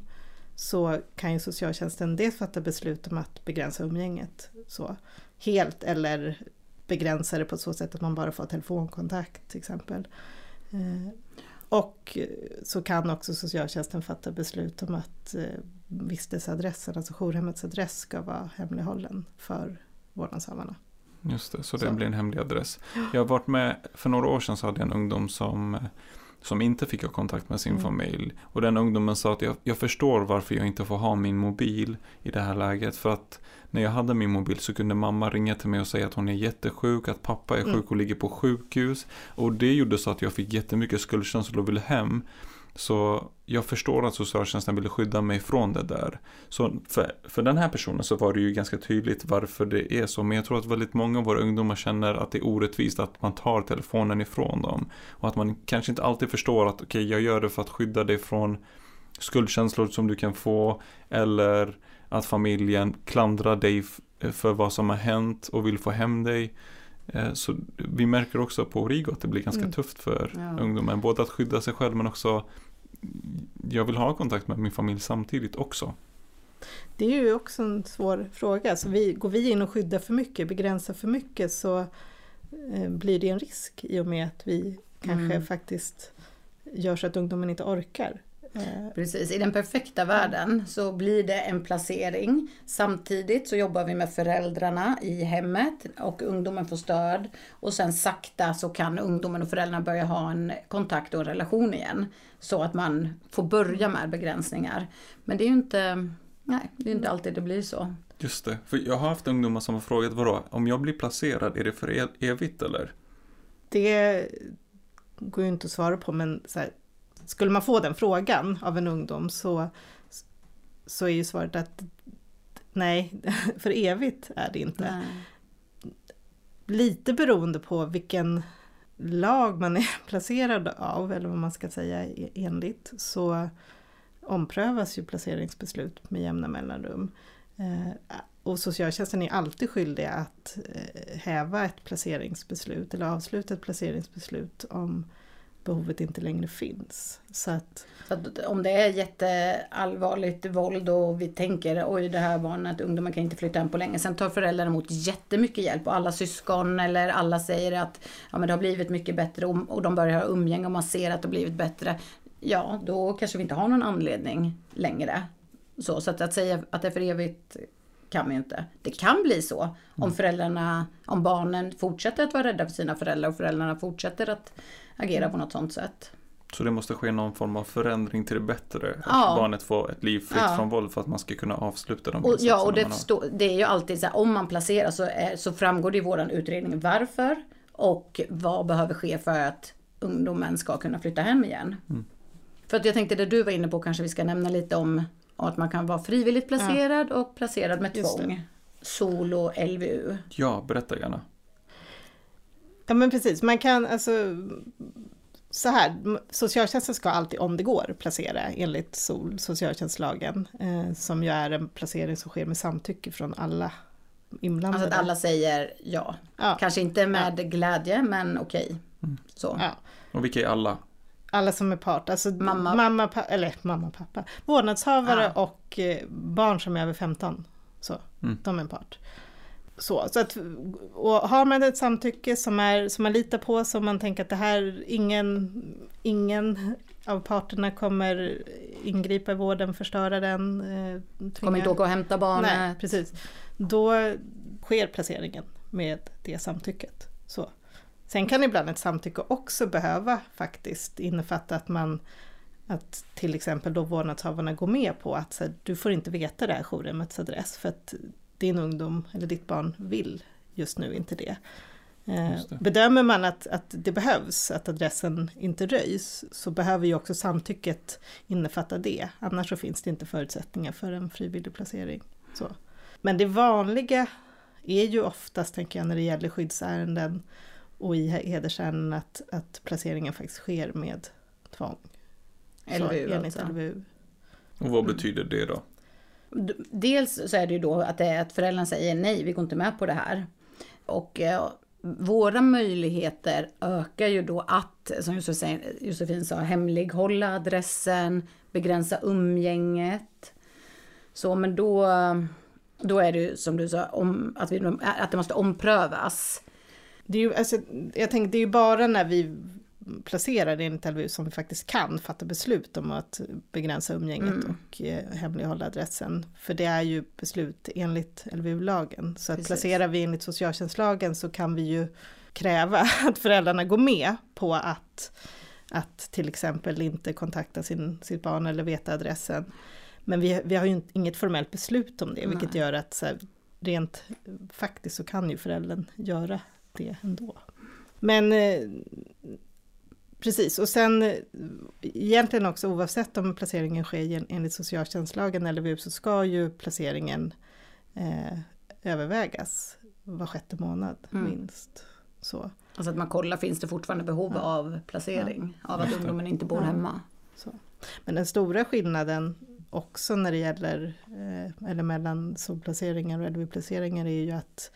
D: så kan ju socialtjänsten dels fatta beslut om att begränsa umgänget så, helt eller begränsa det på så sätt att man bara får telefonkontakt till exempel. Och så kan också socialtjänsten fatta beslut om att eh, vistelseadressen, alltså jourhemmets adress, ska vara hemlighållen för vårdnadshavarna.
B: Just det, så det så. blir en hemlig adress. Jag har varit med, för några år sedan så hade jag en ungdom som som inte fick ha kontakt med sin mm. familj. Och den ungdomen sa att jag, jag förstår varför jag inte får ha min mobil i det här läget. För att när jag hade min mobil så kunde mamma ringa till mig och säga att hon är jättesjuk, att pappa är mm. sjuk och ligger på sjukhus. Och det gjorde så att jag fick jättemycket skuldkänslor och ville hem. Så jag förstår att socialtjänsten ville skydda mig från det där. Så för, för den här personen så var det ju ganska tydligt varför det är så. Men jag tror att väldigt många av våra ungdomar känner att det är orättvist att man tar telefonen ifrån dem. Och att man kanske inte alltid förstår att okej, okay, jag gör det för att skydda dig från skuldkänslor som du kan få. Eller att familjen klandrar dig för vad som har hänt och vill få hem dig. Eh, så vi märker också på Rigo att det blir ganska mm. tufft för ja. ungdomen. Både att skydda sig själv men också jag vill ha kontakt med min familj samtidigt också.
D: Det är ju också en svår fråga. Så vi, går vi in och skyddar för mycket, begränsar för mycket så eh, blir det en risk i och med att vi kanske mm. faktiskt gör så att ungdomen inte orkar.
C: Eh, Precis, i den perfekta världen så blir det en placering. Samtidigt så jobbar vi med föräldrarna i hemmet och ungdomen får stöd. Och sen sakta så kan ungdomen och föräldrarna börja ha en kontakt och en relation igen. Så att man får börja med begränsningar. Men det är ju inte, nej, det är inte alltid det blir så.
B: Just det, för jag har haft ungdomar som har frågat vadå, om jag blir placerad, är det för e- evigt eller?
D: Det går ju inte att svara på men så här, skulle man få den frågan av en ungdom så, så är ju svaret att nej, för evigt är det inte. Nej. Lite beroende på vilken lag man är placerad av, eller vad man ska säga enligt, så omprövas ju placeringsbeslut med jämna mellanrum. Eh, och socialtjänsten är alltid skyldig att eh, häva ett placeringsbeslut eller avsluta ett placeringsbeslut om behovet inte längre finns. Så att,
C: så att om det är jätteallvarligt våld och vi tänker oj det här barnet, ungdomar kan inte flytta hem på länge. Sen tar föräldrar emot jättemycket hjälp och alla syskon eller alla säger att ja, men det har blivit mycket bättre och, och de börjar ha umgänge och man ser att det har blivit bättre. Ja, då kanske vi inte har någon anledning längre. Så, så att, att säga att det är för evigt kan ju inte. Det kan bli så om mm. föräldrarna, om barnen fortsätter att vara rädda för sina föräldrar och föräldrarna fortsätter att agera på något sånt sätt.
B: Så det måste ske någon form av förändring till det bättre? Att ja. barnet får ett liv fritt ja. från våld för att man ska kunna avsluta de
C: och, Ja, och det, stå, det är ju alltid så här, om man placerar så, är, så framgår det i våran utredning varför och vad behöver ske för att ungdomen ska kunna flytta hem igen. Mm. För att jag tänkte det du var inne på kanske vi ska nämna lite om att man kan vara frivilligt placerad ja. och placerad med tvång. Solo LVU.
B: Ja, berätta gärna.
D: Ja men precis, man kan alltså så här, socialtjänsten ska alltid om det går placera enligt SOL, socialtjänstlagen, eh, som ju är en placering som sker med samtycke från alla inblandade.
C: Alltså att alla säger ja. ja. Kanske inte med ja. glädje, men okej. Okay. Mm. Så.
B: Ja. Och vilka är alla?
D: Alla som är part, alltså mamma, mamma pa, eller mamma pappa, vårdnadshavare ah. och eh, barn som är över 15. Så, mm. de är en part. Så, så att, och har man ett samtycke som, är, som man litar på, som man tänker att det här, ingen, ingen av parterna kommer ingripa i vården, förstöra den. Eh,
C: kommer inte åka och hämta barnet.
D: Nej, precis. Då sker placeringen med det samtycket. Så. Sen kan ibland ett samtycke också behöva faktiskt innefatta att man att till exempel då vårdnadshavarna går med på att så här, du får inte veta det här jourhemmets adress för att din ungdom eller ditt barn vill just nu inte det. Eh, det. Bedömer man att, att det behövs, att adressen inte röjs, så behöver ju också samtycket innefatta det. Annars så finns det inte förutsättningar för en frivillig placering. Så. Men det vanliga är ju oftast, tänker jag, när det gäller skyddsärenden och i hedersärenden att, att placeringen faktiskt sker med tvång.
C: LVU, så, enligt alltså. LVU.
B: Och vad betyder det då?
C: Dels så är det ju då att, det är att föräldrarna säger nej, vi går inte med på det här. Och eh, våra möjligheter ökar ju då att, som Josefin, Josefin sa, hemlighålla adressen, begränsa umgänget. Så men då, då är det ju som du sa, om, att, vi, att det måste omprövas.
D: Det är ju, alltså, jag tänker, det är ju bara när vi placerade enligt LVU som vi faktiskt kan fatta beslut om att begränsa umgänget mm. och eh, hemlighålla adressen. För det är ju beslut enligt LVU-lagen. Så att placerar vi enligt socialtjänstlagen så kan vi ju kräva att föräldrarna går med på att, att till exempel inte kontakta sin, sitt barn eller veta adressen. Men vi, vi har ju inget formellt beslut om det, Nej. vilket gör att så här, rent faktiskt så kan ju föräldern göra det ändå. Men eh, Precis, och sen eh, egentligen också oavsett om placeringen sker enligt socialtjänstlagen eller VU så ska ju placeringen eh, övervägas var sjätte månad mm. minst. Så.
C: Alltså att man kollar, finns det fortfarande behov ja. av placering? Ja. Av att ungdomen inte bor ja. hemma?
D: Så. Men den stora skillnaden också när det gäller, eh, eller mellan solplaceringar och LVU-placeringar är ju att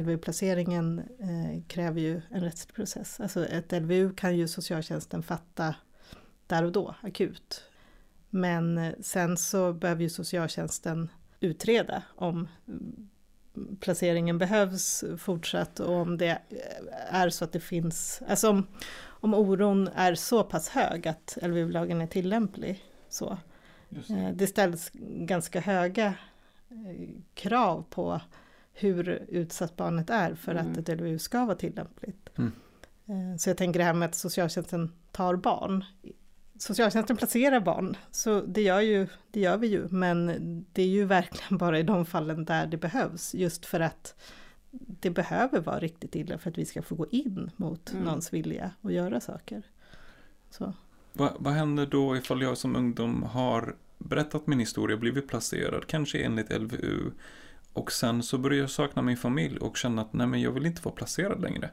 D: LVU-placeringen eh, kräver ju en rättslig process. Alltså ett LVU kan ju socialtjänsten fatta där och då, akut. Men eh, sen så behöver ju socialtjänsten utreda om mm, placeringen behövs fortsatt och om det eh, är så att det finns, alltså om, om oron är så pass hög att LVU-lagen är tillämplig. Så. Det. Eh, det ställs ganska höga krav på hur utsatt barnet är för mm. att ett LVU ska vara tillämpligt. Mm. Eh, så jag tänker det här med att socialtjänsten tar barn. Socialtjänsten placerar barn, så det gör, ju, det gör vi ju, men det är ju verkligen bara i de fallen där det behövs, just för att det behöver vara riktigt illa för att vi ska få gå in mot mm. någons vilja och göra saker. Så.
B: Va, vad händer då ifall jag som ungdom har berättat min historia, blivit placerad, kanske enligt LVU, och sen så började jag sakna min familj och känna att nej men jag vill inte vara placerad längre.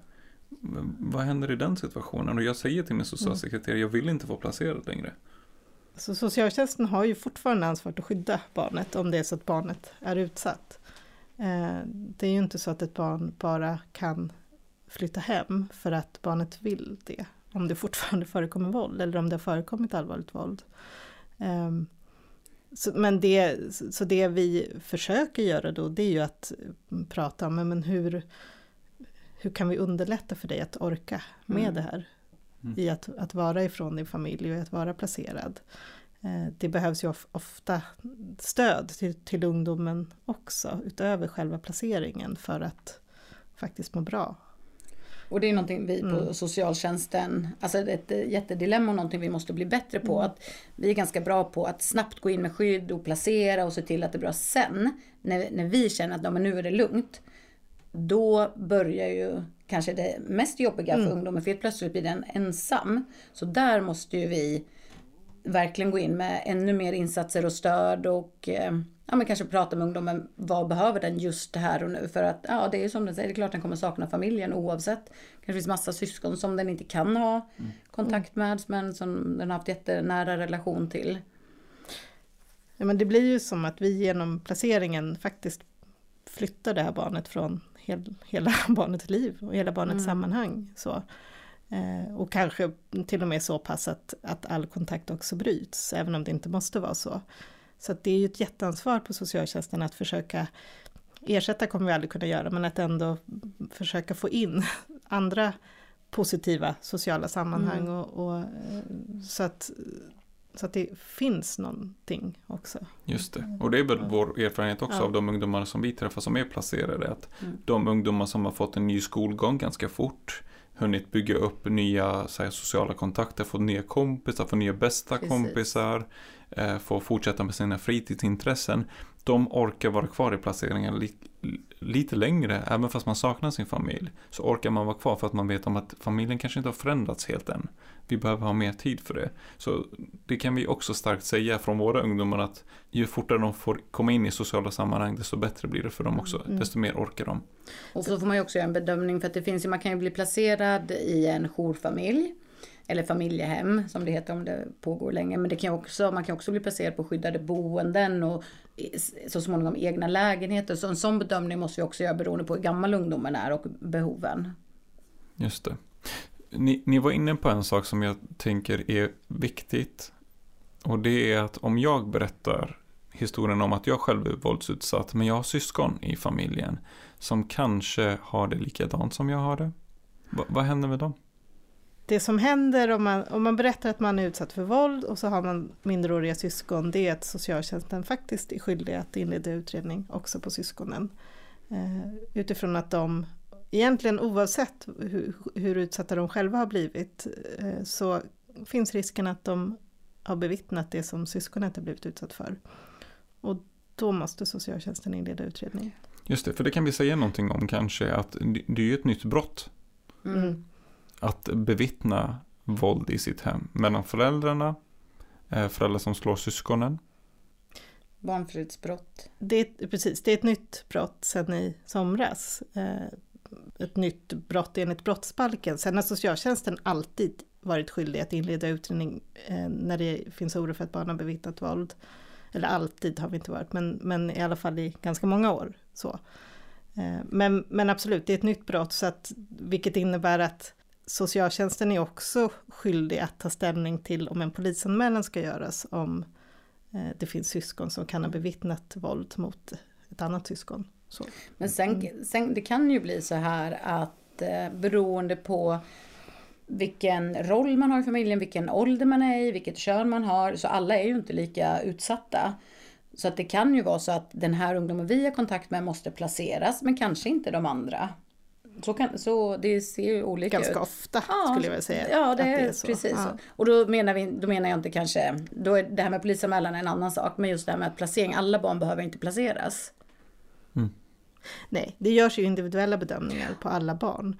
B: Vad händer i den situationen? Och jag säger till min socialsekreterare, jag vill inte vara placerad längre.
D: Så socialtjänsten har ju fortfarande ansvar att skydda barnet om det är så att barnet är utsatt. Eh, det är ju inte så att ett barn bara kan flytta hem för att barnet vill det. Om det fortfarande förekommer våld eller om det har förekommit allvarligt våld. Så, men det, så det vi försöker göra då det är ju att prata om men hur, hur kan vi underlätta för dig att orka med mm. det här? Mm. I att, att vara ifrån din familj och att vara placerad. Eh, det behövs ju ofta stöd till, till ungdomen också utöver själva placeringen för att faktiskt må bra.
C: Och det är någonting vi på mm. socialtjänsten, alltså ett jättedilemma och någonting vi måste bli bättre på. Mm. Att vi är ganska bra på att snabbt gå in med skydd och placera och se till att det är bra. Sen, när, när vi känner att ja, men nu är det lugnt, då börjar ju kanske det mest jobbiga för mm. ungdomen, för helt plötsligt blir den ensam. Så där måste ju vi verkligen gå in med ännu mer insatser och stöd och eh, ja, men kanske prata med ungdomen. Vad behöver den just här och nu? För att ja, det är som den säger, det är klart den kommer sakna familjen oavsett. kanske finns massa syskon som den inte kan ha mm. kontakt med men som den har haft jättenära relation till.
D: Ja, men det blir ju som att vi genom placeringen faktiskt flyttar det här barnet från hel, hela barnets liv och hela barnets mm. sammanhang. Så. Eh, och kanske till och med så pass att, att all kontakt också bryts, även om det inte måste vara så. Så det är ju ett jätteansvar på socialtjänsten att försöka ersätta kommer vi aldrig kunna göra, men att ändå försöka få in andra positiva sociala sammanhang mm. och, och, eh, så att så att det finns någonting också.
B: Just det, och det är väl vår erfarenhet också ja. av de ungdomar som vi träffar som är placerade. Att mm. De ungdomar som har fått en ny skolgång ganska fort, hunnit bygga upp nya här, sociala kontakter, fått nya kompisar, få nya bästa Precis. kompisar, eh, få fortsätta med sina fritidsintressen. De orkar vara kvar i placeringen li lite längre, även fast man saknar sin familj. Så orkar man vara kvar för att man vet om att familjen kanske inte har förändrats helt än. Vi behöver ha mer tid för det. Så det kan vi också starkt säga från våra ungdomar att ju fortare de får komma in i sociala sammanhang desto bättre blir det för dem också. Mm. Desto mer orkar de.
C: Och så får man ju också göra en bedömning för att det finns ju, man kan ju bli placerad i en jourfamilj eller familjehem som det heter om det pågår länge. Men det kan också, man kan också bli placerad på skyddade boenden och så småningom egna lägenheter. Så en sån bedömning måste vi också göra beroende på hur gammal ungdomen är och behoven.
B: Just det. Ni, ni var inne på en sak som jag tänker är viktigt. Och det är att om jag berättar historien om att jag själv är våldsutsatt men jag har syskon i familjen som kanske har det likadant som jag har det. Va, vad händer med dem?
D: Det som händer om man, om man berättar att man är utsatt för våld och så har man minderåriga syskon det är att socialtjänsten faktiskt är skyldig att inleda utredning också på syskonen. Eh, utifrån att de egentligen oavsett hur, hur utsatta de själva har blivit eh, så finns risken att de har bevittnat det som syskonet har blivit utsatt för. Och då måste socialtjänsten inleda utredning.
B: Just det, för det kan vi säga någonting om kanske att det är ju ett nytt brott. Mm. Att bevittna våld i sitt hem mellan föräldrarna, eh, föräldrar som slår syskonen.
C: Barnfridsbrott.
D: Det är, precis, det är ett nytt brott sedan i somras. Eh, ett nytt brott enligt brottsbalken. Sen har socialtjänsten alltid varit skyldig att inleda utredning eh, när det finns oro för att barn har bevittnat våld. Eller alltid har vi inte varit, men, men i alla fall i ganska många år. Så. Men, men absolut, det är ett nytt brott, så att, vilket innebär att socialtjänsten är också skyldig att ta ställning till om en polisanmälan ska göras om eh, det finns syskon som kan ha bevittnat våld mot ett annat syskon. Så.
C: Men sen, mm. sen, det kan ju bli så här att eh, beroende på vilken roll man har i familjen, vilken ålder man är i, vilket kön man har, så alla är ju inte lika utsatta. Så att det kan ju vara så att den här ungdomen vi har kontakt med måste placeras, men kanske inte de andra. Så, kan, så det ser ju olika
D: Ganska
C: ut.
D: Ganska ofta ja, skulle jag vilja säga.
C: Ja, det, är, det är så. precis. Ja. Och då menar, vi, då menar jag inte kanske, då är det här med polisanmälan en annan sak, men just det här med att placering, alla barn behöver inte placeras.
D: Mm. Nej, det görs ju individuella bedömningar på alla barn.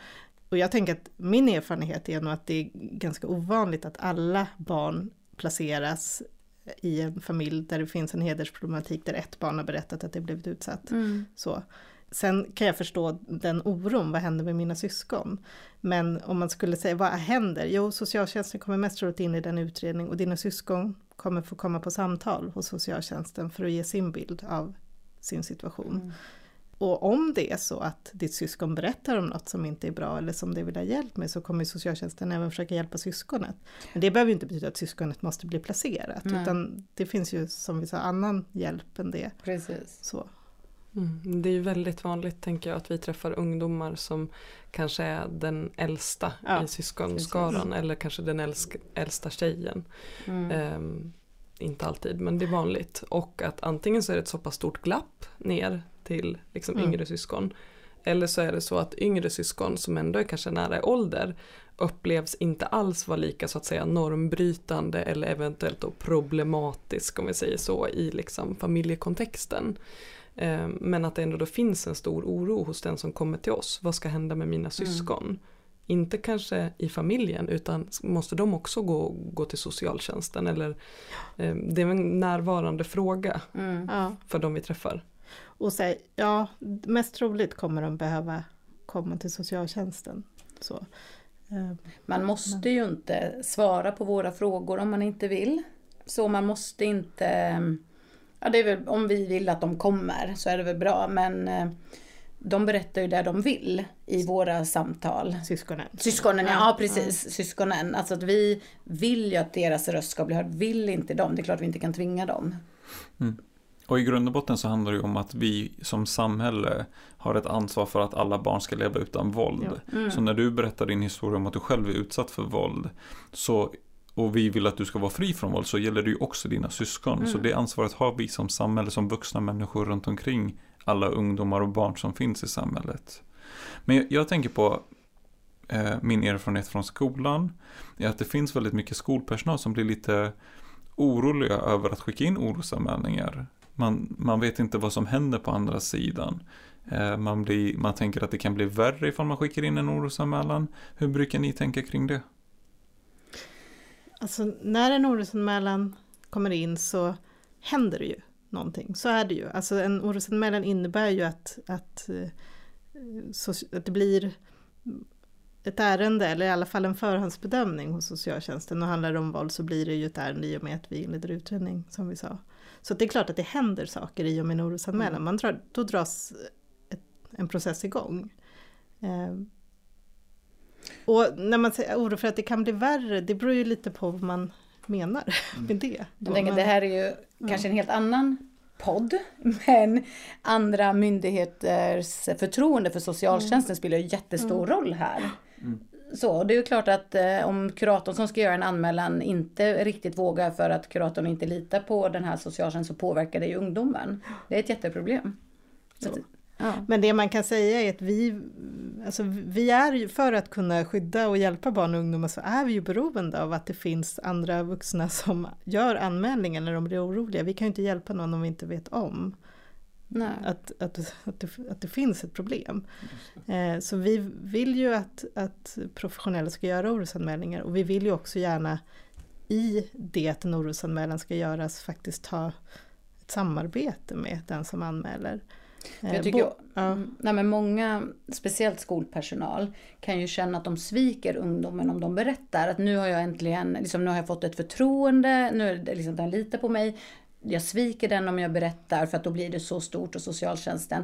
D: Och jag tänker att min erfarenhet är nog att det är ganska ovanligt att alla barn placeras i en familj där det finns en hedersproblematik där ett barn har berättat att det blivit utsatt. Mm. Så. Sen kan jag förstå den oron, vad händer med mina syskon? Men om man skulle säga, vad händer? Jo, socialtjänsten kommer mest troligt in i den utredning och dina syskon kommer få komma på samtal hos socialtjänsten för att ge sin bild av sin situation. Mm. Och om det är så att ditt syskon berättar om något som inte är bra eller som det vill ha hjälp med så kommer socialtjänsten även försöka hjälpa syskonet. Men det behöver inte betyda att syskonet måste bli placerat Nej. utan det finns ju som vi sa annan hjälp än det.
C: Precis.
D: Så.
A: Mm. Det är ju väldigt vanligt tänker jag att vi träffar ungdomar som kanske är den äldsta ja, i syskonskaran precis. eller kanske den älsk, äldsta tjejen. Mm. Um, inte alltid men det är vanligt. Och att antingen så är det ett så pass stort glapp ner till liksom mm. yngre syskon. Eller så är det så att yngre syskon som ändå är kanske nära i ålder upplevs inte alls vara lika så att säga normbrytande eller eventuellt problematisk om vi säger så i liksom familjekontexten. Eh, men att det ändå då finns en stor oro hos den som kommer till oss. Vad ska hända med mina mm. syskon? Mm. Inte kanske i familjen utan måste de också gå, gå till socialtjänsten eller eh, det är en närvarande fråga mm. för de vi träffar.
D: Och säg, ja, mest troligt kommer de behöva komma till socialtjänsten. Så.
C: Eh, man måste ju inte svara på våra frågor om man inte vill. Så man måste inte Ja, det är väl, om vi vill att de kommer så är det väl bra men eh, de berättar ju det de vill i våra samtal.
D: Syskonen.
C: Syskonen, ja, ja precis. Ja. Syskonen. Alltså att vi vill ju att deras röst ska bli hörd. Vill inte de, det är klart vi inte kan tvinga dem.
B: Mm. Och i grund och botten så handlar det ju om att vi som samhälle har ett ansvar för att alla barn ska leva utan våld. Ja. Mm. Så när du berättar din historia om att du själv är utsatt för våld så och vi vill att du ska vara fri från våld så gäller det ju också dina syskon. Mm. Så det ansvaret har vi som samhälle, som vuxna människor runt omkring alla ungdomar och barn som finns i samhället. Men jag, jag tänker på eh, min erfarenhet från skolan, är att det finns väldigt mycket skolpersonal som blir lite oroliga över att skicka in orosanmälningar. Man, man vet inte vad som händer på andra sidan. Eh, man, blir, man tänker att det kan bli värre ifall man skickar in en orosanmälan. Hur brukar ni tänka kring det?
D: Alltså när en orosanmälan kommer in så händer det ju någonting. Så är det ju. Alltså en orosanmälan innebär ju att, att, eh, så, att det blir ett ärende eller i alla fall en förhandsbedömning hos socialtjänsten och handlar det om våld så blir det ju ett ärende i och med att vi inleder utredning som vi sa. Så det är klart att det händer saker i och med en orosanmälan. Mm. Man drar, då dras ett, en process igång. Eh, och när man säger oro för att det kan bli värre, det beror ju lite på vad man menar mm. med det.
C: Jag tänker, man, det här är ju ja. kanske en helt annan podd, men andra myndigheters förtroende för socialtjänsten mm. spelar ju jättestor mm. roll här. Mm. Så det är ju klart att eh, om kuratorn som ska göra en anmälan inte riktigt vågar för att kuratorn inte litar på den här socialtjänsten så påverkar det ju ungdomen. Det är ett jätteproblem. Så.
D: Men det man kan säga är att vi, alltså vi är ju, för att kunna skydda och hjälpa barn och ungdomar så är vi ju beroende av att det finns andra vuxna som gör anmälningar när de blir oroliga. Vi kan ju inte hjälpa någon om vi inte vet om. Att, att, att, det, att det finns ett problem. Eh, så vi vill ju att, att professionella ska göra orosanmälningar och vi vill ju också gärna i det att en orosanmälan ska göras faktiskt ha ett samarbete med den som anmäler.
C: Jag eh, tycker, ja. Nej men många, speciellt skolpersonal, kan ju känna att de sviker ungdomen om de berättar att nu har jag äntligen, liksom, nu har jag fått ett förtroende, nu är det liksom, den litar på mig. Jag sviker den om jag berättar för att då blir det så stort och socialtjänsten.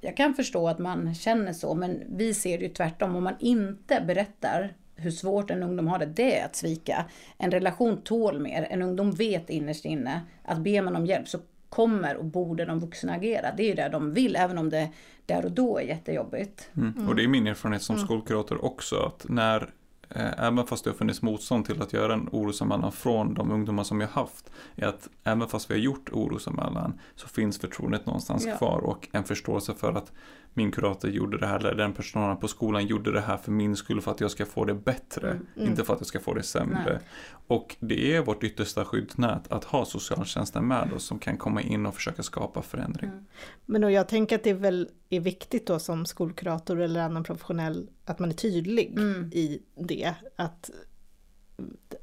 C: Jag kan förstå att man känner så, men vi ser det ju tvärtom. Om man inte berättar hur svårt en ungdom har det, det är att svika. En relation tål mer. En ungdom vet innerst inne att ber man om hjälp så kommer och borde de vuxna agera. Det är ju det de vill, även om det där och då är jättejobbigt.
B: Mm. Och det är min erfarenhet som mm. skolkurator också, att när Eh, även fast det har funnits motstånd till att göra en orosanmälan från de ungdomar som jag haft, är att även fast vi har gjort orosanmälan så finns förtroendet någonstans ja. kvar och en förståelse för att min kurator gjorde det här, eller den personalen på skolan gjorde det här för min skull, för att jag ska få det bättre, mm. Mm. inte för att jag ska få det sämre. Nej. Och det är vårt yttersta skyddsnät att ha socialtjänsten med oss som kan komma in och försöka skapa förändring. Mm.
D: Men jag tänker att det är väl är viktigt då som skolkurator eller annan professionell att man är tydlig mm. i det. Att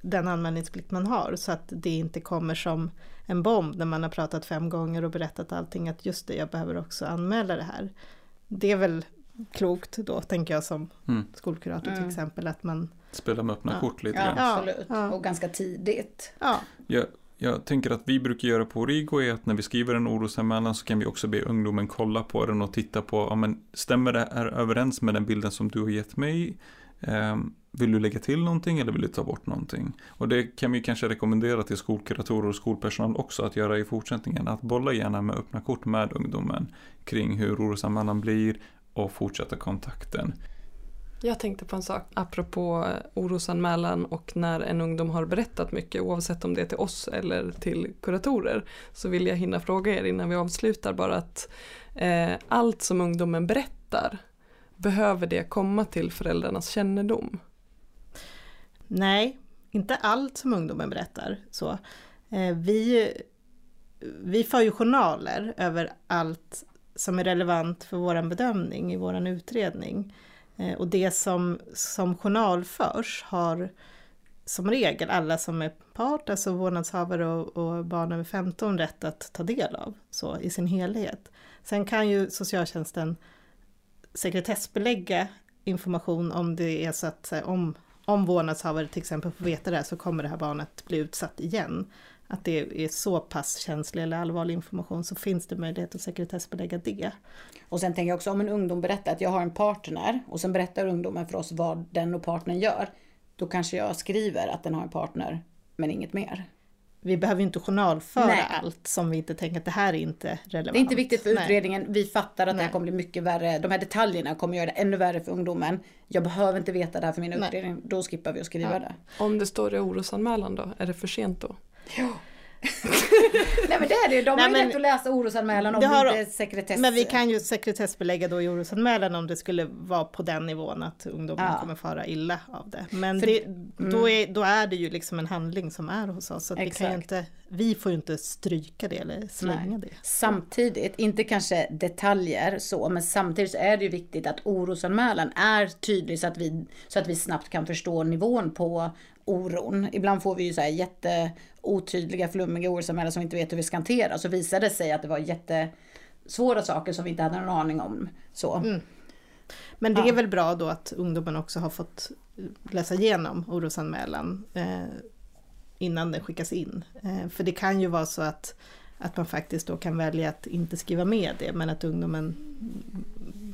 D: den anmälningsplikt man har så att det inte kommer som en bomb när man har pratat fem gånger och berättat allting att just det, jag behöver också anmäla det här. Det är väl klokt då, tänker jag som
B: Mm.
D: skolkurator till
C: Mm.
D: exempel, att man,
B: Spela med öppna
D: Ja.
B: kort lite grann.
D: Ja,
C: absolut.
D: ja.
C: Och ganska tidigt.
D: ja,
B: Jag, jag tänker att vi brukar göra på Origo är att när vi skriver en orosanmälan så kan vi också be ungdomen kolla på den och titta på, ja men stämmer det här överens med den bilden som du har gett mig? Ehm, vill du lägga till någonting eller vill du ta bort någonting? Och det kan vi kanske rekommendera till skolkuratorer och skolpersonal också att göra i fortsättningen. Att bolla gärna med öppna kort med ungdomen kring hur orosanmälan blir och fortsätta kontakten.
A: Jag tänkte på en sak apropå orosanmälan och när en ungdom har berättat mycket oavsett om det är till oss eller till kuratorer så vill jag hinna fråga er innan vi avslutar bara att eh, allt som ungdomen berättar behöver det komma till föräldrarnas kännedom?
D: Nej, inte allt som ungdomen berättar. Så. Eh, vi, vi för ju journaler över allt som är relevant för vår bedömning i vår utredning. Eh, och det som, som journalförs har som regel alla som är part, alltså vårdnadshavare och, och barn över 15 rätt att ta del av så, i sin helhet. Sen kan ju socialtjänsten sekretessbelägga information om det är så att om, om vårdnadshavare till exempel får veta det här så kommer det här barnet bli utsatt igen. Att det är så pass känslig eller allvarlig information så finns det möjlighet att sekretessbelägga det.
C: Och sen tänker jag också om en ungdom berättar att jag har en partner och sen berättar ungdomen för oss vad den och partnern gör. Då kanske jag skriver att den har en partner men inget mer.
D: Vi behöver inte journalföra
C: Nej.
D: allt som vi inte tänker att det här är inte relevant.
C: Det är inte viktigt för
D: Nej.
C: utredningen. Vi fattar att det här
D: Nej.
C: kommer bli mycket värre. De här detaljerna kommer göra det ännu värre för ungdomen. Jag behöver inte veta det här för min
D: Nej.
C: utredning. Då skippar vi att skriva
D: Ja.
C: det.
A: Om det står i orosanmälan då, är det för sent då?
C: Nej men det är det. De
D: Nej,
C: har ju rätt att läsa orosanmälan om
D: Det har
C: inte sekretess.
D: Men vi kan ju sekretessbelägga då i orosanmälan om det skulle vara på den nivån att ungdomen
C: Ja.
D: kommer fara illa av det. Men
C: För-
D: det, då, är, då är det ju liksom en handling som är hos oss. Så vi, kan ju inte, vi får ju inte stryka det eller slänga
C: Nej.
D: det.
C: Samtidigt, inte kanske detaljer så, men samtidigt så är det ju viktigt att orosanmälan är tydlig så att vi, så att vi snabbt kan förstå nivån på oron. Ibland får vi ju så här jätteotydliga, flummiga orosanmälningar som vi inte vet hur vi ska hantera. Så visade det sig att det var jättesvåra saker som vi inte hade någon aning om. Så.
D: Mm. Men det
C: Ja.
D: är väl bra då att ungdomen också har fått läsa igenom orosanmälan eh, innan den skickas in. Eh, för det kan ju vara så att, att man faktiskt då kan välja att inte skriva med det men att ungdomen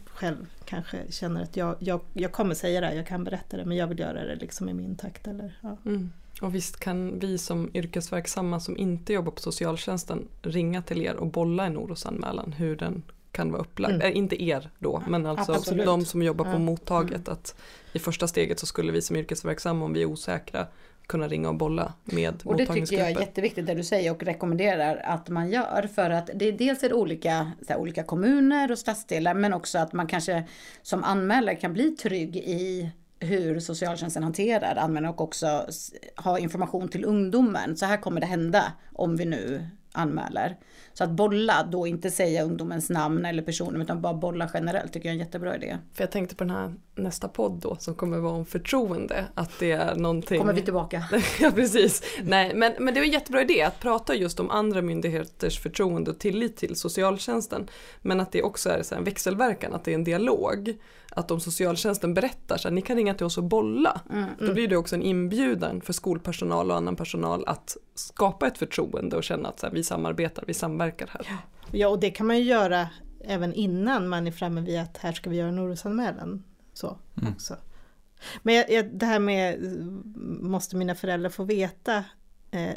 D: själv kanske känner att jag, jag, jag kommer säga det här, jag kan berätta det men jag vill göra det liksom i min takt. Eller, ja.
A: Mm. Och visst kan vi som yrkesverksamma som inte jobbar på socialtjänsten ringa till er och bolla en orosanmälan hur den kan vara upplagd.
D: Mm.
A: Eh, inte er då, men alltså
C: Absolut.
A: de som jobbar på
D: Ja.
A: mottaget. Att I första steget så skulle vi som yrkesverksamma om vi är osäkra kunna ringa och bolla med
C: Och det tycker jag är jätteviktigt det du säger och rekommenderar att man gör. För att det är dels är olika, här, olika kommuner och stadsdelar men också att man kanske som anmälare kan bli trygg i hur socialtjänsten hanterar anmälningar och också ha information till ungdomen. Så här kommer det hända om vi nu anmäler. Så att bolla, då inte säga ungdomens namn eller personer utan bara bolla generellt tycker jag är en jättebra idé.
A: För jag tänkte på den här nästa podd då som kommer vara om förtroende. Att det är någonting.
C: Kommer vi tillbaka?
A: ja precis. Nej, men, men det är en jättebra idé att prata just om andra myndigheters förtroende och tillit till socialtjänsten. Men att det också är så en växelverkan, att det är en dialog. Att om socialtjänsten berättar så här, ni kan ringa till oss och bolla.
C: Mm.
A: Då blir det också en inbjudan för skolpersonal och annan personal att skapa ett förtroende och känna att så här, vi samarbetar, vi samverkar här.
D: ja och det kan man ju göra även innan man är framme vid att här ska vi göra en orosanmälan. Så
B: Mm.
D: också. Men jag, jag, det här med måste mina föräldrar få veta. Eh,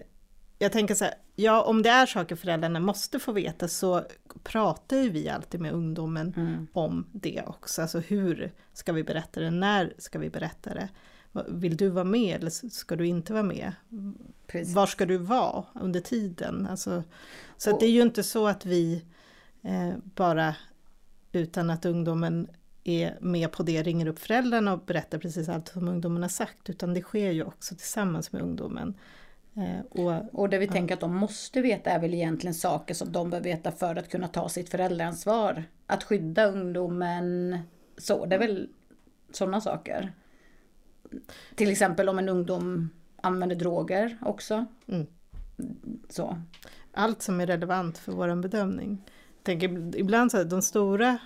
D: jag tänker så här, ja om det är saker föräldrarna måste få veta så pratar ju vi alltid med ungdomen
C: Mm.
D: om det också. Alltså hur ska vi berätta det? När ska vi berätta det? Vill du vara med eller ska du inte vara med?
C: Precis.
D: Var ska du vara under tiden? Alltså, så
C: Och-
D: det är ju inte så att vi eh, bara utan att ungdomen är med på det ringer upp föräldrarna och berättar precis allt som ungdomen har sagt utan det sker ju också tillsammans med ungdomen. Eh, och,
C: Och det vi tänker att de måste veta är väl egentligen saker som de bör veta för att kunna ta sitt föräldraansvar. Att skydda ungdomen. Så, det är väl sådana saker. Till exempel om en ungdom använder droger också.
D: Mm.
C: Så.
D: allt som är relevant för vår bedömning. Jag tänker ibland så här, de stora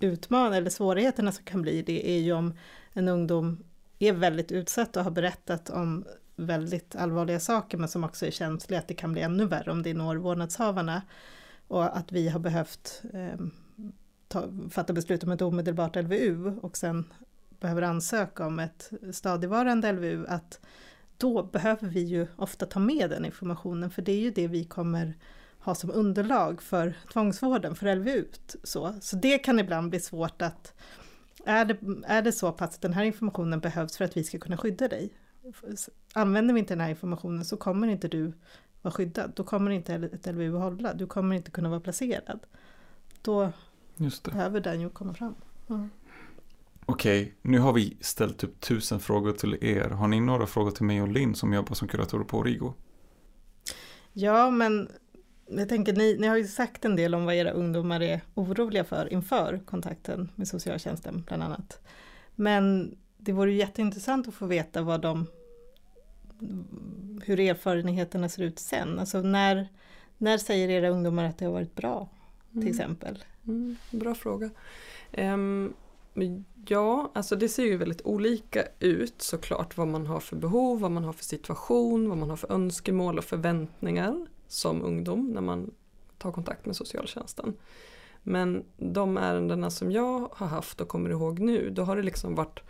D: utmaningar eller svårigheterna som kan bli det är ju om en ungdom är väldigt utsatt och har berättat om väldigt allvarliga saker men som också är känsliga, att det kan bli ännu värre om det når vårdnadshavarna. Och att vi har behövt eh, ta, fatta beslut om ett omedelbart LVU och sen behöver ansöka om ett stadigvarande LVU, att då behöver vi ju ofta ta med den informationen, för det är ju det vi kommer ha som underlag för tvångsvården, för LVU. Så, så det kan ibland bli svårt att är det, är det så pass att den här informationen behövs för att vi ska kunna skydda dig? Använder vi inte den här informationen så kommer inte du vara skyddad. Då kommer inte ett LVU hålla. Du kommer inte kunna vara placerad. Då behöver den ju komma fram. Mm.
B: Okej, nu har vi ställt typ tusen frågor till er. Har ni några frågor till mig och Linn som jobbar som kuratorer på Origo?
D: Ja, men jag tänker, ni, ni har ju sagt en del om vad era ungdomar är oroliga för inför kontakten med socialtjänsten bland annat. Men det vore ju jätteintressant att få veta vad de, hur erfarenheterna ser ut sen. Alltså när, när säger era ungdomar att det har varit bra till mm. exempel?
A: Mm, bra fråga. Um, ja, alltså det ser ju väldigt olika ut såklart vad man har för behov, vad man har för situation, vad man har för önskemål och förväntningar som ungdom när man tar kontakt med socialtjänsten. Men de ärendena som jag har haft och kommer ihåg nu, då har det liksom varit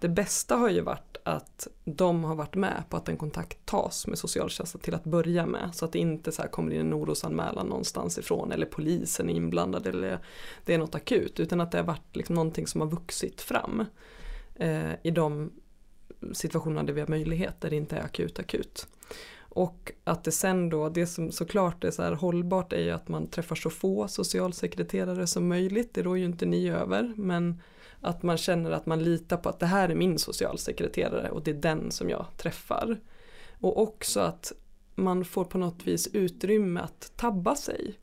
A: Det bästa har ju varit att de har varit med på att en kontakt tas med socialtjänsten till att börja med. Så att det inte så kommer in en orosanmälan någonstans ifrån eller polisen är inblandad eller det är något akut. Utan att det har varit liksom någonting som har vuxit fram eh, i de situationerna där vi har möjlighet, där det inte är akut akut. Och att det sen då, det som såklart är så här hållbart är ju att man träffar så få socialsekreterare som möjligt, det rår ju inte ni över, men att man känner att man litar på att det här är min socialsekreterare och det är den som jag träffar. Och också att man får på något vis utrymme att tabba sig.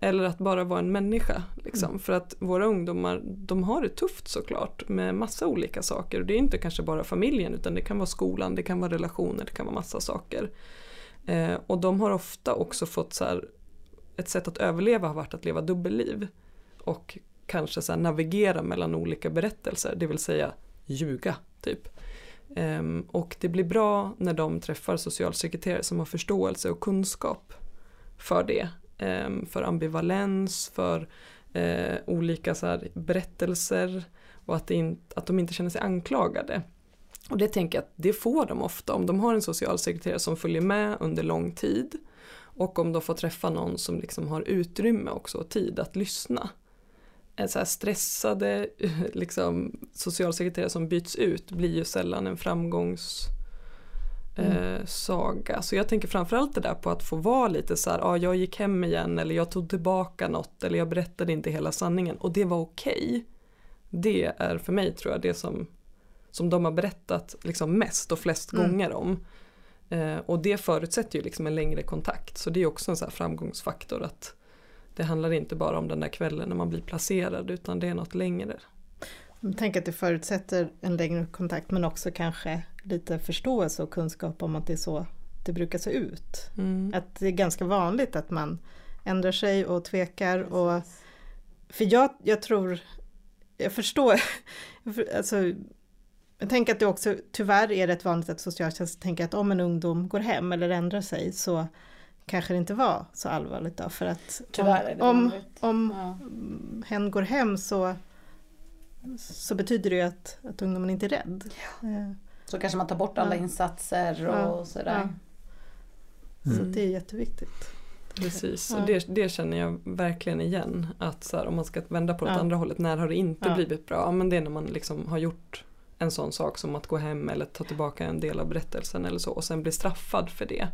A: Eller att bara vara en människa. Liksom. Mm. För att våra ungdomar, de har det tufft såklart med massa olika saker. Och det är inte kanske bara familjen utan det kan vara skolan, det kan vara relationer, det kan vara massa saker. Eh, och de har ofta också fått så här, ett sätt att överleva har varit att leva dubbelliv. Och kanske så navigera mellan olika berättelser, det vill säga ljuga typ. Um, och det blir bra när de träffar socialsekreterare som har förståelse och kunskap för det. Ehm, för ambivalens, för eh, olika så här, berättelser och att, in, att de inte känner sig anklagade. Och det tänker jag att det får de ofta om de har en socialsekreterare som följer med under lång tid och om de får träffa någon som liksom har utrymme också och tid att lyssna så stressade liksom, socialsekreterare som byts ut blir ju sällan en framgångs Mm. Eh, så jag tänker framförallt det där på att få vara lite så här, ja jag gick hem igen eller jag tog tillbaka något eller jag berättade inte hela sanningen och det var okej. Okay. Det är för mig tror jag det som, som de har berättat liksom mest och flest mm. gånger om. Eh, och det förutsätter ju liksom en längre kontakt så det är också en så framgångsfaktor att det handlar inte bara om den där kvällen när man blir placerad utan det är något längre.
D: Tänker att det förutsätter en längre kontakt men också kanske lite förståelse och kunskap om att det är så det brukar se ut. Mm. Att det är ganska vanligt att man ändrar sig och tvekar. Och, för jag, jag tror, jag förstår, alltså, jag tänker att det också tyvärr är rätt vanligt att socialtjänsten tänker att om en ungdom går hem eller ändrar sig så kanske det inte var så allvarligt då. För att
C: Tyvärr
D: om, om, om ja. hen går hem så, så betyder det ju att, att ungdomen inte är rädd. Ja.
C: Så kanske man tar bort alla ja. insatser och sådär.
D: Mm. Så det är jätteviktigt.
A: Precis, och det, det, känner jag verkligen igen. Att så här, om man ska vända på det ja. andra hållet, när har det inte ja. blivit bra? Ja, men det är när man liksom har gjort en sån sak som att gå hem eller ta tillbaka en del av berättelsen eller så och sen bli straffad för det.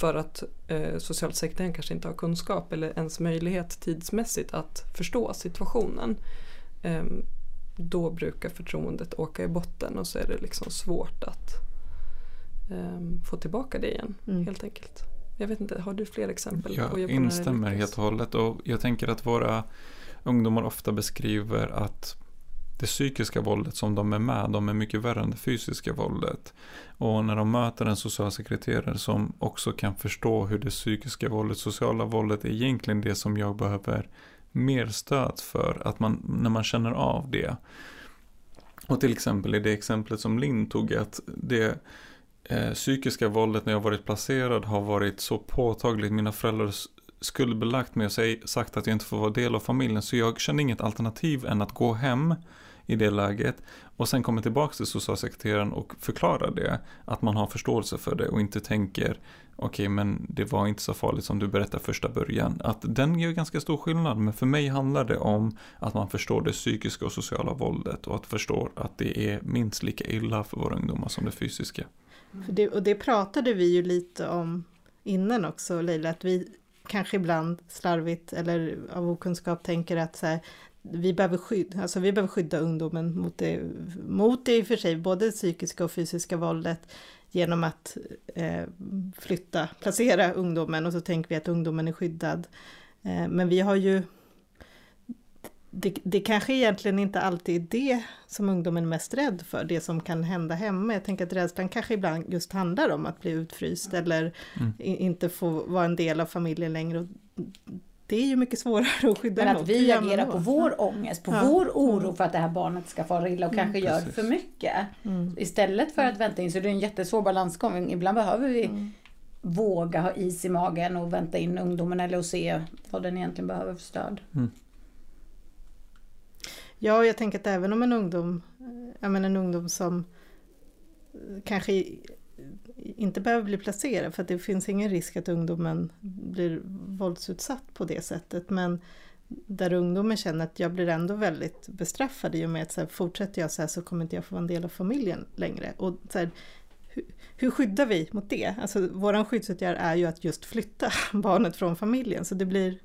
A: För att eh, socialsekreteraren kanske inte har kunskap eller ens möjlighet tidsmässigt att förstå situationen. Eh, då brukar förtroendet åka i botten och så är det liksom svårt att eh, få tillbaka det igen mm. helt enkelt. Jag vet inte, har du fler exempel?
B: Jag på instämmer helt och hållet och jag tänker att våra ungdomar ofta beskriver att det psykiska våldet som de är med de är mycket värre än det fysiska våldet. Och när de möter en socialsekreterare som också kan förstå hur det psykiska våldet, sociala våldet är egentligen det som jag behöver mer stöd för att man, när man känner av det. Och till exempel i det exemplet som Linn tog, att det eh, psykiska våldet när jag varit placerad har varit så påtagligt. Mina föräldrar skuldbelagt mig och säg, sagt att jag inte får vara del av familjen. Så jag kände inget alternativ än att gå hem i det läget. Och sen komma tillbaka till socialsekreteraren och förklara det. Att man har förståelse för det och inte tänker okej okay, men det var inte så farligt som du berättade första början. Att den gör ganska stor skillnad. Men för mig handlar det om att man förstår det psykiska och sociala våldet. Och att förstå att det är minst lika illa för våra ungdomar som det fysiska.
D: För det, och det pratade vi ju lite om innan också Leila. Att vi kanske ibland slarvigt eller av okunskap tänker att så här, vi behöver, skydda, alltså vi behöver skydda ungdomen mot det, mot det i och för sig, både psykiska och fysiska våldet genom att eh, flytta, placera ungdomen och så tänker vi att ungdomen är skyddad. Eh, men vi har ju det, det kanske egentligen inte alltid är det som ungdomen är mest rädd för, det som kan hända hemma. Jag tänker att rädslan kanske ibland just handlar om att bli utfryst eller mm. inte få vara en del av familjen längre. Och det är ju mycket svårare att skydda
C: Men att vi agerar på vår ångest, på ja. vår oro för att det här barnet ska fara illa och mm, kanske gör för mycket. Mm. Istället för att vänta in, så det är en jättesvår balansgång. Ibland behöver vi mm. våga ha is i magen och vänta in ungdomen eller att se vad den egentligen behöver för stöd. Mm.
D: Ja, jag tänker att även om en ungdom, jag menar en ungdom som kanske inte behöver bli placerad för att det finns ingen risk att ungdomen blir våldsutsatt på det sättet. Men där ungdomen känner att jag blir ändå väldigt bestraffad i och med att så här, fortsätter jag så här så kommer inte jag få vara en del av familjen längre. Och så här, hur, hur skyddar vi mot det? Alltså våran skyddsåtgärd är ju att just flytta barnet från familjen så det blir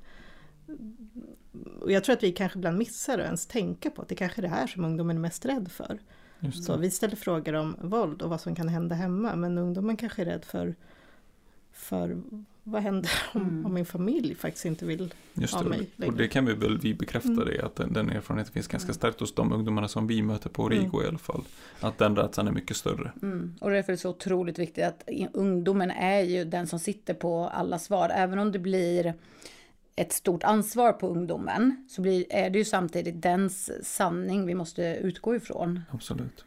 D: och jag tror att vi kanske ibland missar att ens tänka på att det kanske är det här som ungdomen är mest rädd för. Så vi ställer frågor om våld och vad som kan hända hemma men ungdomen kanske är rädd för, för vad händer om, mm. om min familj faktiskt inte vill Just ha mig
B: längre. Och det kan vi väl vi bekräfta mm. det att den, den erfarenheten finns ganska mm. starkt hos de ungdomarna som vi möter på Origo mm. i alla fall. Att den rädslan är mycket större.
C: Mm. Och därför är det så otroligt viktigt att ungdomen är ju den som sitter på alla svar. Även om det blir ett stort ansvar på ungdomen så blir, är det ju samtidigt dens sanning vi måste utgå ifrån.
B: Absolut.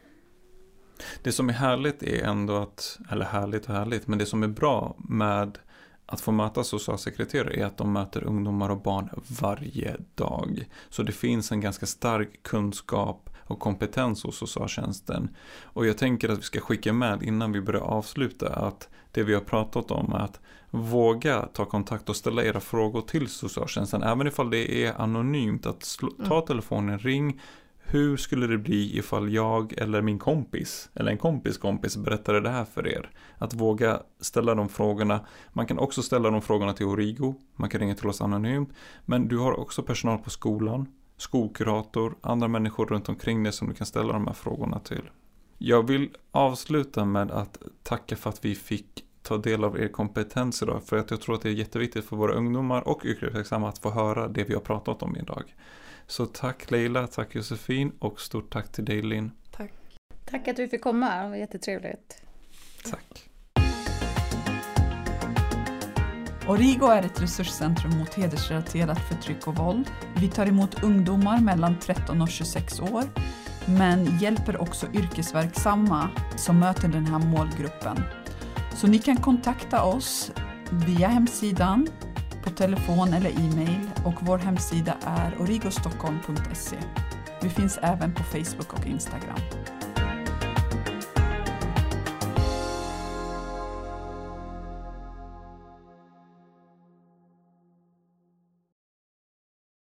B: Det som är härligt är ändå att, eller härligt och härligt, men det som är bra med att få möta socialsekreterare är att de möter ungdomar och barn varje dag. Så det finns en ganska stark kunskap och kompetens hos socialtjänsten. Och jag tänker att vi ska skicka med innan vi börjar avsluta att det vi har pratat om att våga ta kontakt och ställa era frågor till socialtjänsten. Även ifall det är anonymt. Att slå, ta mm. telefonen, ring. Hur skulle det bli ifall jag eller min kompis eller en kompis kompis berättade det här för er? Att våga ställa de frågorna. Man kan också ställa de frågorna till Origo. Man kan ringa till oss anonymt. Men du har också personal på skolan, skolkurator, andra människor runt omkring dig som du kan ställa de här frågorna till. Jag vill avsluta med att tacka för att vi fick ta del av er kompetens idag. För att jag tror att det är jätteviktigt för våra ungdomar och yrkesverksamma att få höra det vi har pratat om idag. Så tack Leila, tack Josefin och stort tack till dig Linn.
A: Tack.
C: Tack att vi fick komma, det var jättetrevligt.
B: Tack.
E: Origo är ett resurscentrum mot hedersrelaterat förtryck och våld. Vi tar emot ungdomar mellan 13 och 26 år men hjälper också yrkesverksamma som möter den här målgruppen. Så ni kan kontakta oss via hemsidan, på telefon eller e-mail och vår hemsida är origostockholm.se. Vi finns även på Facebook och Instagram.